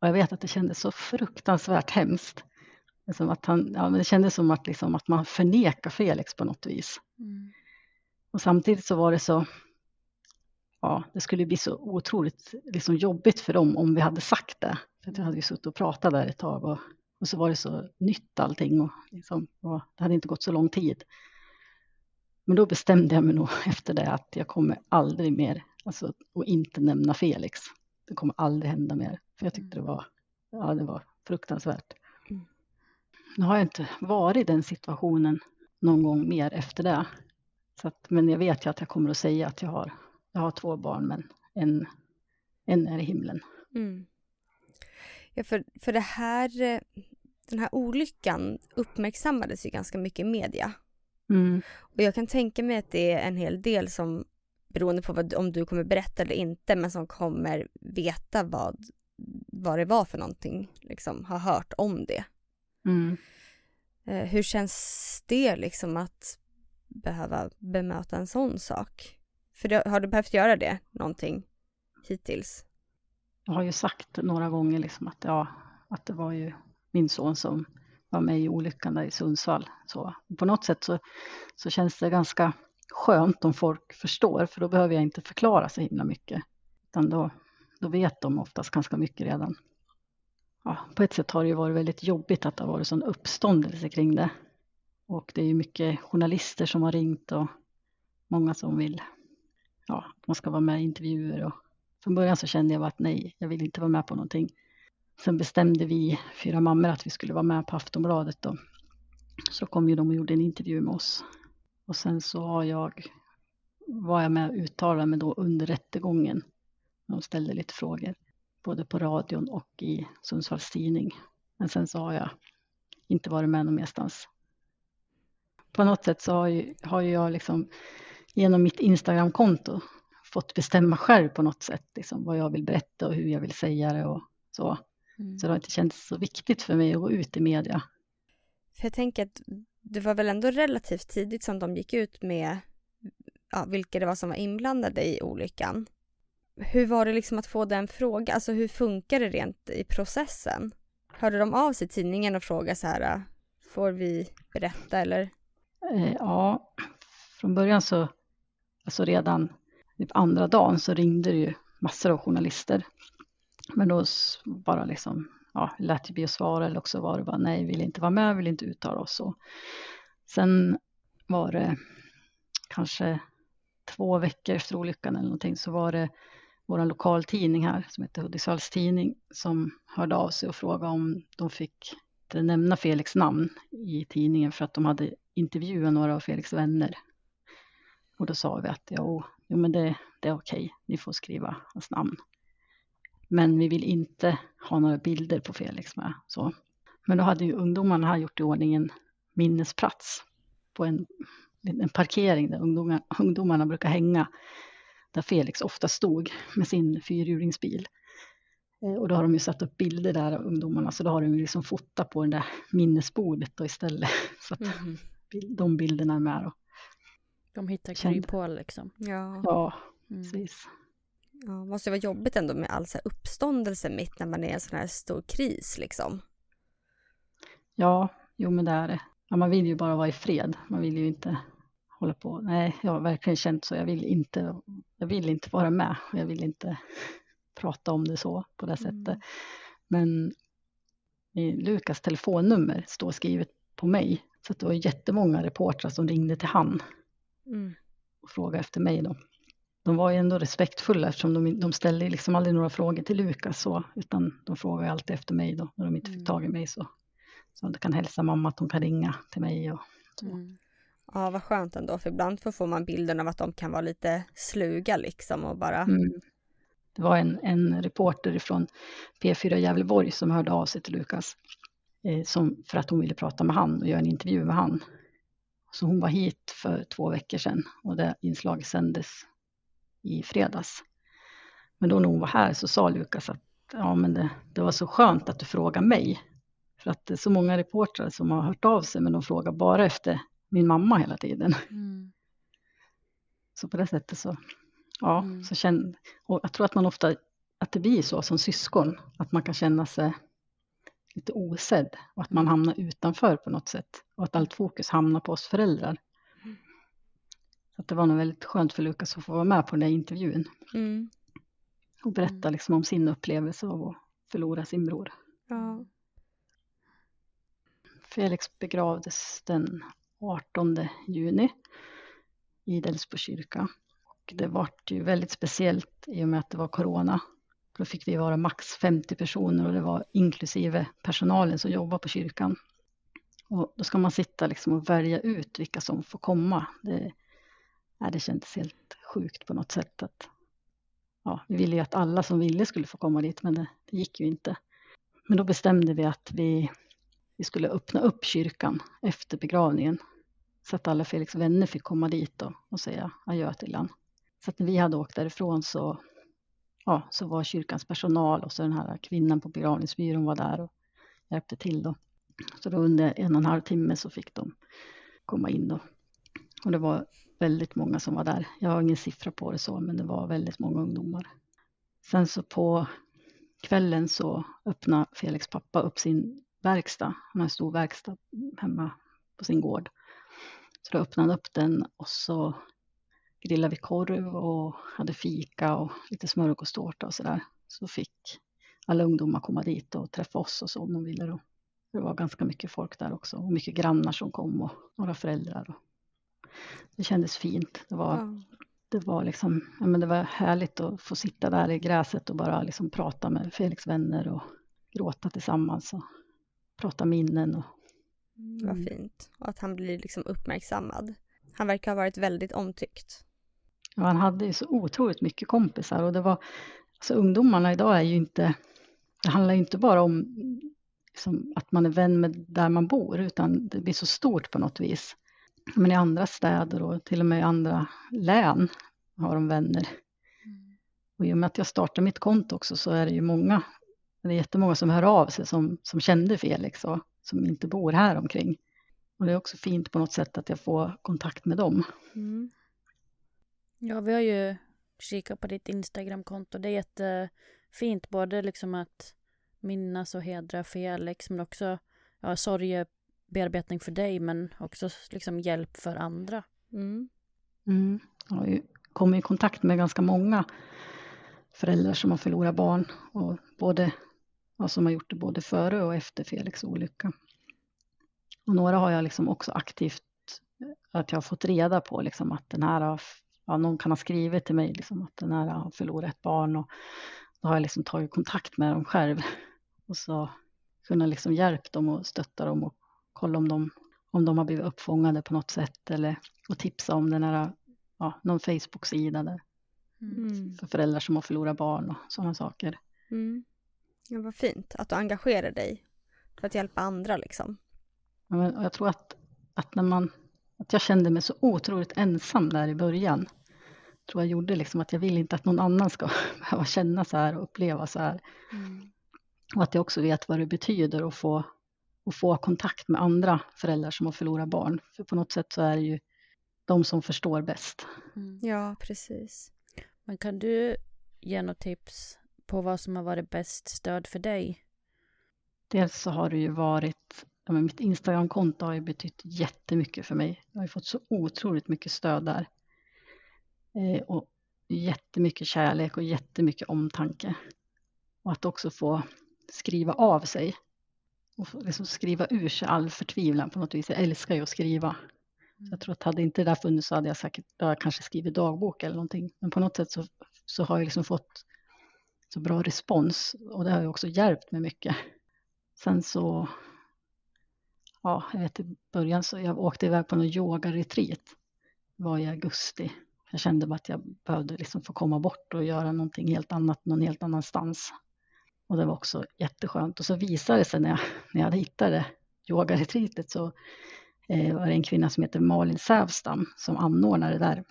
C: Och jag vet att det kändes så fruktansvärt hemskt. Som att han, ja, men det kändes som att, liksom, att man förnekar Felix på något vis.
A: Mm.
C: Och samtidigt så var det så, ja, det skulle bli så otroligt liksom, jobbigt för dem om vi hade sagt det. För jag hade ju suttit och pratat där ett tag och, och så var det så nytt allting och, liksom, och det hade inte gått så lång tid. Men då bestämde jag mig nog *laughs* efter det att jag kommer aldrig mer, alltså att inte nämna Felix. Det kommer aldrig hända mer, för jag tyckte det var, ja, det var fruktansvärt.
B: Mm.
C: Nu har jag inte varit i den situationen någon gång mer efter det. Så att, men jag vet ju att jag kommer att säga att jag har, jag har två barn, men en, en är i himlen.
B: Mm. Ja, för, för det här, den här olyckan uppmärksammades ju ganska mycket i media.
C: Mm.
B: Och jag kan tänka mig att det är en hel del som, beroende på vad, om du kommer berätta eller inte, men som kommer veta vad, vad det var för någonting, liksom har hört om det.
C: Mm.
B: Eh, hur känns det liksom att behöva bemöta en sån sak? För det, har du behövt göra det någonting hittills?
C: Jag har ju sagt några gånger liksom att, ja, att det var ju min son som var med i olyckan där i Sundsvall. Så på något sätt så, så känns det ganska skönt om folk förstår, för då behöver jag inte förklara så himla mycket. Utan då, då vet de oftast ganska mycket redan. Ja, på ett sätt har det ju varit väldigt jobbigt att det har varit sån uppståndelse kring det. Och det är ju mycket journalister som har ringt och många som vill ja, man ska vara med i intervjuer och från början så kände jag att nej, jag vill inte vara med på någonting. Sen bestämde vi fyra mammor att vi skulle vara med på Aftonbladet då. Så kom ju de och gjorde en intervju med oss. Och sen så har jag, var jag med och uttalade mig då under rättegången. De ställde lite frågor, både på radion och i Sundsvalls Tidning. Men sen så har jag inte varit med någon merstans. På något sätt så har, ju, har jag liksom genom mitt Instagramkonto fått bestämma själv på något sätt, liksom, vad jag vill berätta och hur jag vill säga det och så. Mm. Så det har inte känts så viktigt för mig att gå ut i media.
B: För jag tänker att det var väl ändå relativt tidigt som de gick ut med ja, vilka det var som var inblandade i olyckan. Hur var det liksom att få den frågan? Alltså hur funkar det rent i processen? Hörde de av sig tidningen och frågade så här, får vi berätta eller?
C: Eh, ja, från början så, alltså redan typ andra dagen så ringde det ju massor av journalister. Men då bara liksom, ja, lät det bli att svara eller också var det bara nej, vill inte vara med, vill inte uttala oss. Och sen var det kanske två veckor efter olyckan eller någonting så var det vår lokaltidning här som heter Hudiksvalls Tidning som hörde av sig och frågade om de fick nämna Felix namn i tidningen för att de hade intervjuat några av Felix vänner. Och då sa vi att jo, jo men det, det är okej, ni får skriva hans namn. Men vi vill inte ha några bilder på Felix med. Så. Men då hade ju ungdomarna här gjort i ordning en minnesplats på en, en parkering där ungdomar, ungdomarna brukar hänga. Där Felix ofta stod med sin fyrhjulingsbil. Eh, och då har de ju satt upp bilder där av ungdomarna, så då har de ju liksom fotat på det där minnesbordet då istället. *laughs* Så att mm. de bilderna är med då.
A: De hittar kryphål liksom.
C: Ja, ja mm. precis.
B: Ja, måste vara jobbigt ändå med all så uppståndelse mitt när man är i en sån här stor kris liksom.
C: Ja, jo men det är det. Ja, man vill ju bara vara i fred. Man vill ju inte hålla på. Nej, jag har verkligen känt så. Jag vill inte, jag vill inte vara med. Jag vill inte prata om det så på det mm. sättet. Men Lukas telefonnummer står skrivet på mig. Så det var jättemånga reportrar som ringde till han mm. och frågade efter mig då. De var ju ändå respektfulla eftersom de, de ställde liksom aldrig några frågor till Lukas så, utan de frågade alltid efter mig då, när de inte fick mm. tag i mig så. Så de kan hälsa mamma att hon kan ringa till mig och så. Mm.
B: Ja, vad skönt ändå, för ibland får man bilden av att de kan vara lite sluga liksom och bara... Mm.
C: Det var en, en reporter från P4 Gävleborg som hörde av sig till Lukas eh, som, för att hon ville prata med han och göra en intervju med han. Så hon var hit för två veckor sedan och det inslaget sändes i fredags. Men då när hon var här så sa Lukas att ja, men det, det var så skönt att du frågar mig. För att det är så många reportrar som har hört av sig men de frågar bara efter min mamma hela tiden. Mm. Så på det sättet så, ja, mm. så känner, och jag tror att man ofta, att det blir så som syskon, att man kan känna sig lite osedd och att man mm. hamnar utanför på något sätt och att allt fokus hamnar på oss föräldrar. Mm. Så det var nog väldigt skönt för Lukas att få vara med på den där intervjun. Mm. Och berätta liksom om sin upplevelse av att förlora sin bror. Ja. Felix begravdes den 18 juni i Delsbo kyrka. Det var ju väldigt speciellt i och med att det var corona. Då fick vi vara max 50 personer och det var inklusive personalen som jobbar på kyrkan. Och då ska man sitta liksom och välja ut vilka som får komma. Det, nej, det kändes helt sjukt på något sätt. Att, ja, vi ville ju att alla som ville skulle få komma dit, men det, det gick ju inte. Men då bestämde vi att vi vi skulle öppna upp kyrkan efter begravningen. Så att alla Felix vänner fick komma dit och, och säga adjö till honom. Så att när vi hade åkt därifrån så, ja, så var kyrkans personal och så den här kvinnan på begravningsbyrån var där och hjälpte till då. Så då under en och en halv timme så fick de komma in då. Och det var väldigt många som var där. Jag har ingen siffra på det så, men det var väldigt många ungdomar. Sen så på kvällen så öppnade Felix pappa upp sin verkstad. Han har en stor verkstad hemma på sin gård. Så då öppnade han upp den och så grillade vi korv och hade fika och lite smörgåstårta och sådär. Så fick alla ungdomar komma dit och träffa oss och så om de ville då. Det var ganska mycket folk där också och mycket grannar som kom och några föräldrar. Det kändes fint. Det var, ja. det var liksom, ja, men det var härligt att få sitta där i gräset och bara liksom prata med Felix vänner och gråta tillsammans och prata minnen. Och,
B: mm. Vad fint. Och att han blir liksom uppmärksammad. Han verkar ha varit väldigt omtyckt.
C: Man hade ju så otroligt mycket kompisar och det var, alltså ungdomarna idag är ju inte, det handlar ju inte bara om liksom, att man är vän med där man bor, utan det blir så stort på något vis. Men i andra städer och till och med i andra län har de vänner. Och i och med att jag startade mitt konto också så är det ju många, det är jättemånga som hör av sig som, som kände Felix och som inte bor här omkring. Och det är också fint på något sätt att jag får kontakt med dem. Mm.
A: Ja, vi har ju kikat på ditt Instagramkonto. Det är jättefint både liksom att minnas och hedra Felix men också ja, sorgebearbetning för dig men också liksom hjälp för andra.
C: Mm. Mm. Jag har kommit i kontakt med ganska många föräldrar som har förlorat barn och både, ja, som har gjort det både före och efter Felix olycka. Och några har jag liksom också aktivt, att jag har fått reda på liksom att den här har, ja, någon kan ha skrivit till mig liksom att den här har förlorat ett barn och då har jag liksom tagit kontakt med dem själv och så kunna liksom hjälpa dem och stötta dem och kolla om de, om de har blivit uppfångade på något sätt eller och tipsa om den här, ja, någon Facebook-sida där mm. för föräldrar som har förlorat barn och sådana saker. Mm.
B: Ja, vad fint att du engagerar dig för att hjälpa andra liksom.
C: Ja, jag tror att, att när man, att jag kände mig så otroligt ensam där i början tror jag gjorde liksom att jag vill inte att någon annan ska *laughs* behöva känna så här och uppleva så här. Mm. Och att jag också vet vad det betyder att få, att få kontakt med andra föräldrar som har förlorat barn. För på något sätt så är det ju de som förstår bäst.
B: Mm. Ja, precis.
A: Men kan du ge något tips på vad som har varit bäst stöd för dig?
C: Dels så har det ju varit, ja, men mitt Instagramkonto har ju betytt jättemycket för mig. Jag har ju fått så otroligt mycket stöd där. Eh, och jättemycket kärlek och jättemycket omtanke. Och att också få skriva av sig och liksom skriva ur sig all förtvivlan på något vis. Jag älskar ju att skriva. Så jag tror att hade inte det där funnits så hade jag säkert jag kanske skrivit dagbok eller någonting. Men på något sätt så, så har jag liksom fått så bra respons och det har ju också hjälpt mig mycket. Sen så, ja, jag vet i början så jag åkte iväg på någon yoga-retreat. var i augusti. Jag kände bara att jag behövde liksom få komma bort och göra någonting helt annat någon helt annanstans. Och det var också jätteskönt. Och så visade det sig när jag, *laughs* när jag hade hittat det, yogaretreatet, så eh, var det en kvinna som heter Malin Sävstam som anordnade det där.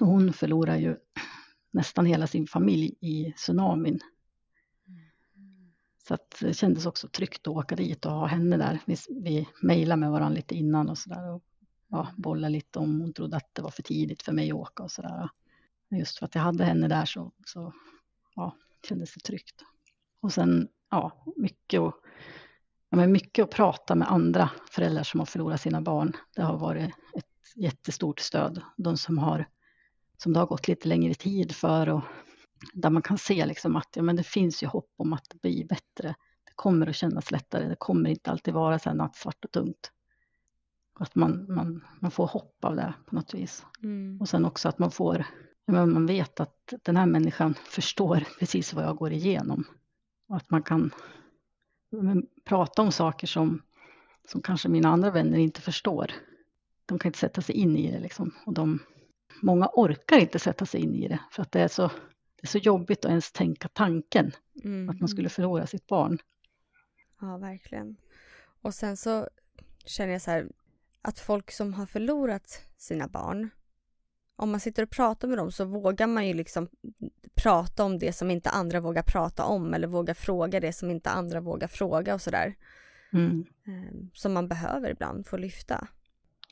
C: Och hon förlorade ju *clears throat* nästan hela sin familj i tsunamin. Så att det kändes också tryggt att åka dit och ha henne där. Vi, vi mejlade med varandra lite innan och sådär och ja, bollade lite om hon trodde att det var för tidigt för mig att åka och sådär. Just för att jag hade henne där så, så ja, kändes det tryggt. Och sen, ja, mycket, och, ja, men mycket att prata med andra föräldrar som har förlorat sina barn. Det har varit ett jättestort stöd. De som har, som det har gått lite längre tid för och där man kan se liksom att ja, men det finns ju hopp om att det blir bättre. Det kommer att kännas lättare. Det kommer inte alltid vara så här nattsvart och tungt. Att man, man, man får hopp av det på något vis. Mm. Och sen också att man får, man vet att den här människan *laughs* förstår precis vad jag går igenom. Och att man kan prata om saker som, som kanske mina andra vänner inte förstår. De kan inte sätta sig in i det liksom. Och de, många orkar inte sätta sig in i det för att det är så, det är så jobbigt att ens tänka tanken mm. att man skulle förlora sitt barn.
B: Ja, verkligen. Och sen så känner jag så här att folk som har förlorat sina barn om man sitter och pratar med dem så vågar man ju liksom prata om det som inte andra vågar prata om eller våga fråga det som inte andra vågar fråga och sådär. Mm. Ehm, som man behöver ibland få lyfta.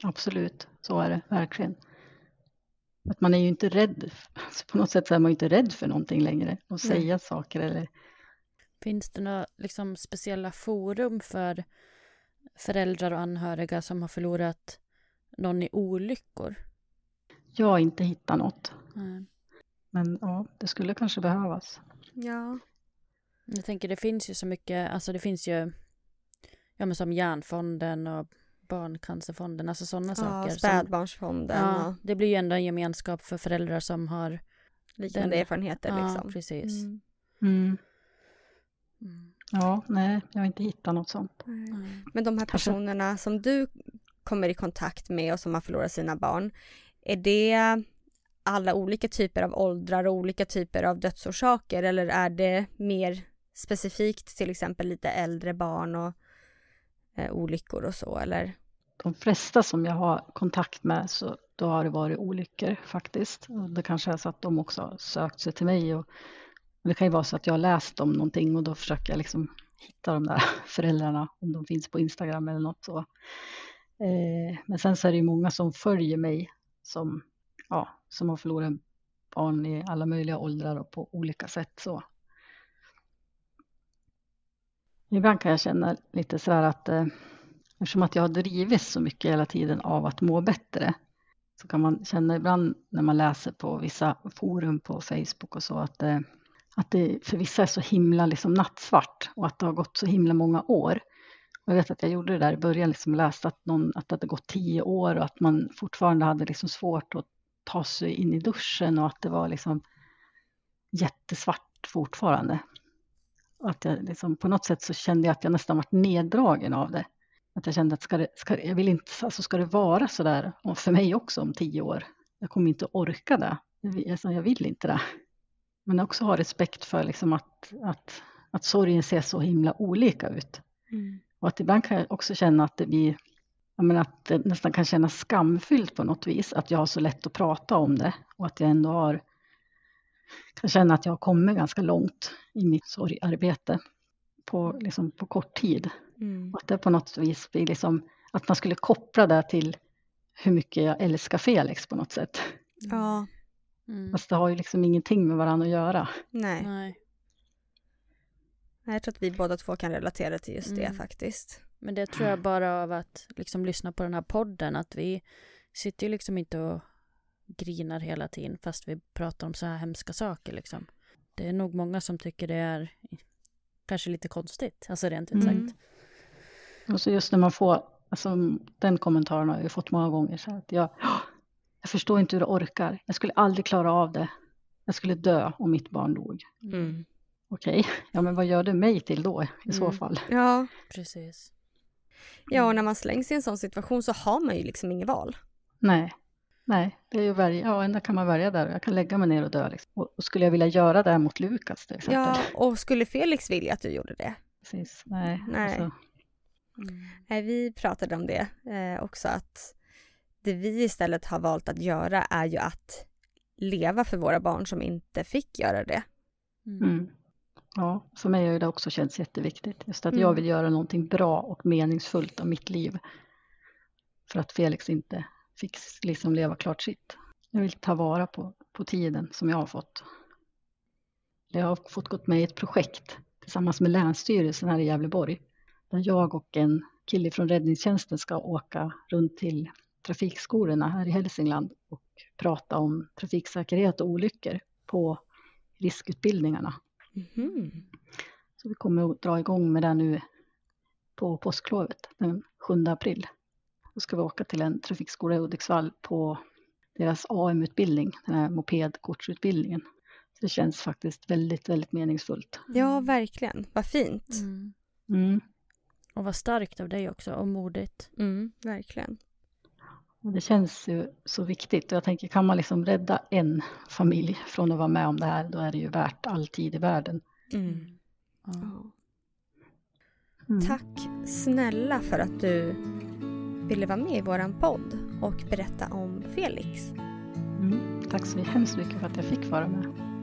C: Absolut, så är det verkligen. Att man är ju inte rädd, alltså på något sätt så är man ju inte rädd för någonting längre, att säga Nej. saker eller...
A: Finns det några liksom, speciella forum för föräldrar och anhöriga som har förlorat någon i olyckor?
C: Jag har inte hittat något. Mm. Men ja, det skulle kanske behövas.
B: Ja.
A: Jag tänker det finns ju så mycket, alltså det finns ju, ja men som Järnfonden och Barncancerfonden, alltså sådana
B: Ja,
A: saker. som-
B: spädbarnsfonden
A: ja,
B: och
A: det blir ju ändå en gemenskap för föräldrar som har
B: liknande
A: den-
B: erfarenheter
A: Ja,
B: liksom.
A: precis.
B: Mm.
C: Mm.
A: Mm.
C: Ja, nej, jag har inte hittat något sånt.
A: Nej.
B: Men de här personerna som du kommer i kontakt med och som har förlorat sina barn, är det alla olika typer av åldrar och olika typer av dödsorsaker eller är det mer specifikt till exempel lite äldre barn och eh, olyckor och så eller?
C: De flesta som jag har kontakt med så då har det varit olyckor faktiskt. Och det kanske är så att de också har sökt sig till mig. Och, men det kan ju vara så att jag har läst om någonting och då försöker jag liksom hitta de där *laughs* föräldrarna om de finns på Instagram eller något så. Eh, men sen så är det ju många som följer mig som, ja, som har förlorat barn i alla möjliga åldrar och på olika sätt så. Ibland kan jag känna lite så här att eh, eftersom att jag har drivits så mycket hela tiden av att må bättre så kan man känna ibland när man läser på vissa forum på Facebook och så att, eh, att det för vissa är så himla liksom nattsvart och att det har gått så himla många år. Och jag vet att jag gjorde det där i början, liksom läste att, någon, att det hade gått tio år och att man fortfarande hade liksom svårt att ta sig in i duschen och att det var liksom jättesvart fortfarande. Och att jag liksom, på något sätt så kände jag att jag nästan varit neddragen av det. Att jag kände att ska det, ska, jag vill inte, alltså ska det vara så där för mig också om tio år? Jag kommer inte orka det. Jag vill alltså inte det. Men också ha respekt för liksom att, att, att sorgen ser så himla olika ut. Och att ibland kan jag också känna att det blir, menar att det nästan kan kännas skamfyllt på något vis, att jag har så lätt att prata om det och att jag ändå har, kan känna att jag har kommit ganska långt i mitt sorgarbete på, liksom, på kort tid.
B: Mm.
C: Och att det på något vis blir liksom, att man skulle koppla det till hur mycket jag älskar Felix på något sätt.
B: Ja,
A: Mm.
C: Fast det har ju liksom ingenting med varandra att göra.
B: nej.
A: Nej.
B: Jag tror att vi båda två kan relatera till just det
A: Mm.
B: faktiskt.
A: Men det tror jag bara av att liksom lyssna på den här podden, att vi sitter ju liksom inte och grinar hela tiden fast vi pratar om så här hemska saker liksom. Det är nog många som tycker det är kanske lite konstigt, alltså rent ut
C: Mm.
A: sagt.
C: Och så just när man får, alltså den kommentaren har jag ju fått många gånger, så att jag, jag förstår inte hur du orkar. Jag skulle aldrig klara av det. Jag skulle dö om mitt barn dog.
B: Mm.
C: Okej, ja men vad gör det mig till då i så
A: Mm.
C: fall?
B: Ja,
A: Precis.
B: ja, och när man slängs i en sån situation så har man ju liksom inget val.
C: Nej, nej, det är ju välja, ja ändå kan man välja där. Jag kan lägga mig ner och dö. Liksom. Och, och skulle jag vilja göra det här mot Lukas till exempel?
B: Ja, och skulle Felix vilja att du gjorde det?
C: Precis, nej.
B: Nej.
C: Alltså,
A: Mm.
B: Nej, vi pratade om det eh, också att det vi istället har valt att göra är ju att leva för våra barn som inte fick göra det.
A: Mm.
C: mm. Ja, för mig har det också känts jätteviktigt. Just att
B: Mm.
C: jag vill göra någonting bra och meningsfullt av mitt liv. För att Felix inte fick liksom leva klart sitt. Jag vill ta vara på, på tiden som jag har fått. Jag har fått gått med i ett projekt tillsammans med Länsstyrelsen här i Gävleborg. Där jag och en kille från räddningstjänsten ska åka runt till trafikskolorna här i Hälsingland och prata om trafiksäkerhet och olyckor på riskutbildningarna.
B: Mhm.
C: Så vi kommer att dra igång med det nu på påsklovet den 7 april. Då ska vi åka till en trafikskola i Hudiksvall på deras AM-utbildning, den här mopedkortsutbildningen. Så det känns faktiskt väldigt, väldigt meningsfullt.
B: Ja, verkligen. Vad fint.
A: Mm.
C: Mm.
A: Och vad starkt av dig också, och modigt.
B: Mm, verkligen.
C: Det känns ju så viktigt och jag tänker kan man liksom rädda en familj från att vara med om det här då är det ju värt all tid i världen.
B: Mm. Ja.
C: Mm.
B: Tack snälla för att du ville vara med i våran podd och berätta om Felix.
C: Mm. Tack så hemskt mycket för att jag fick vara med.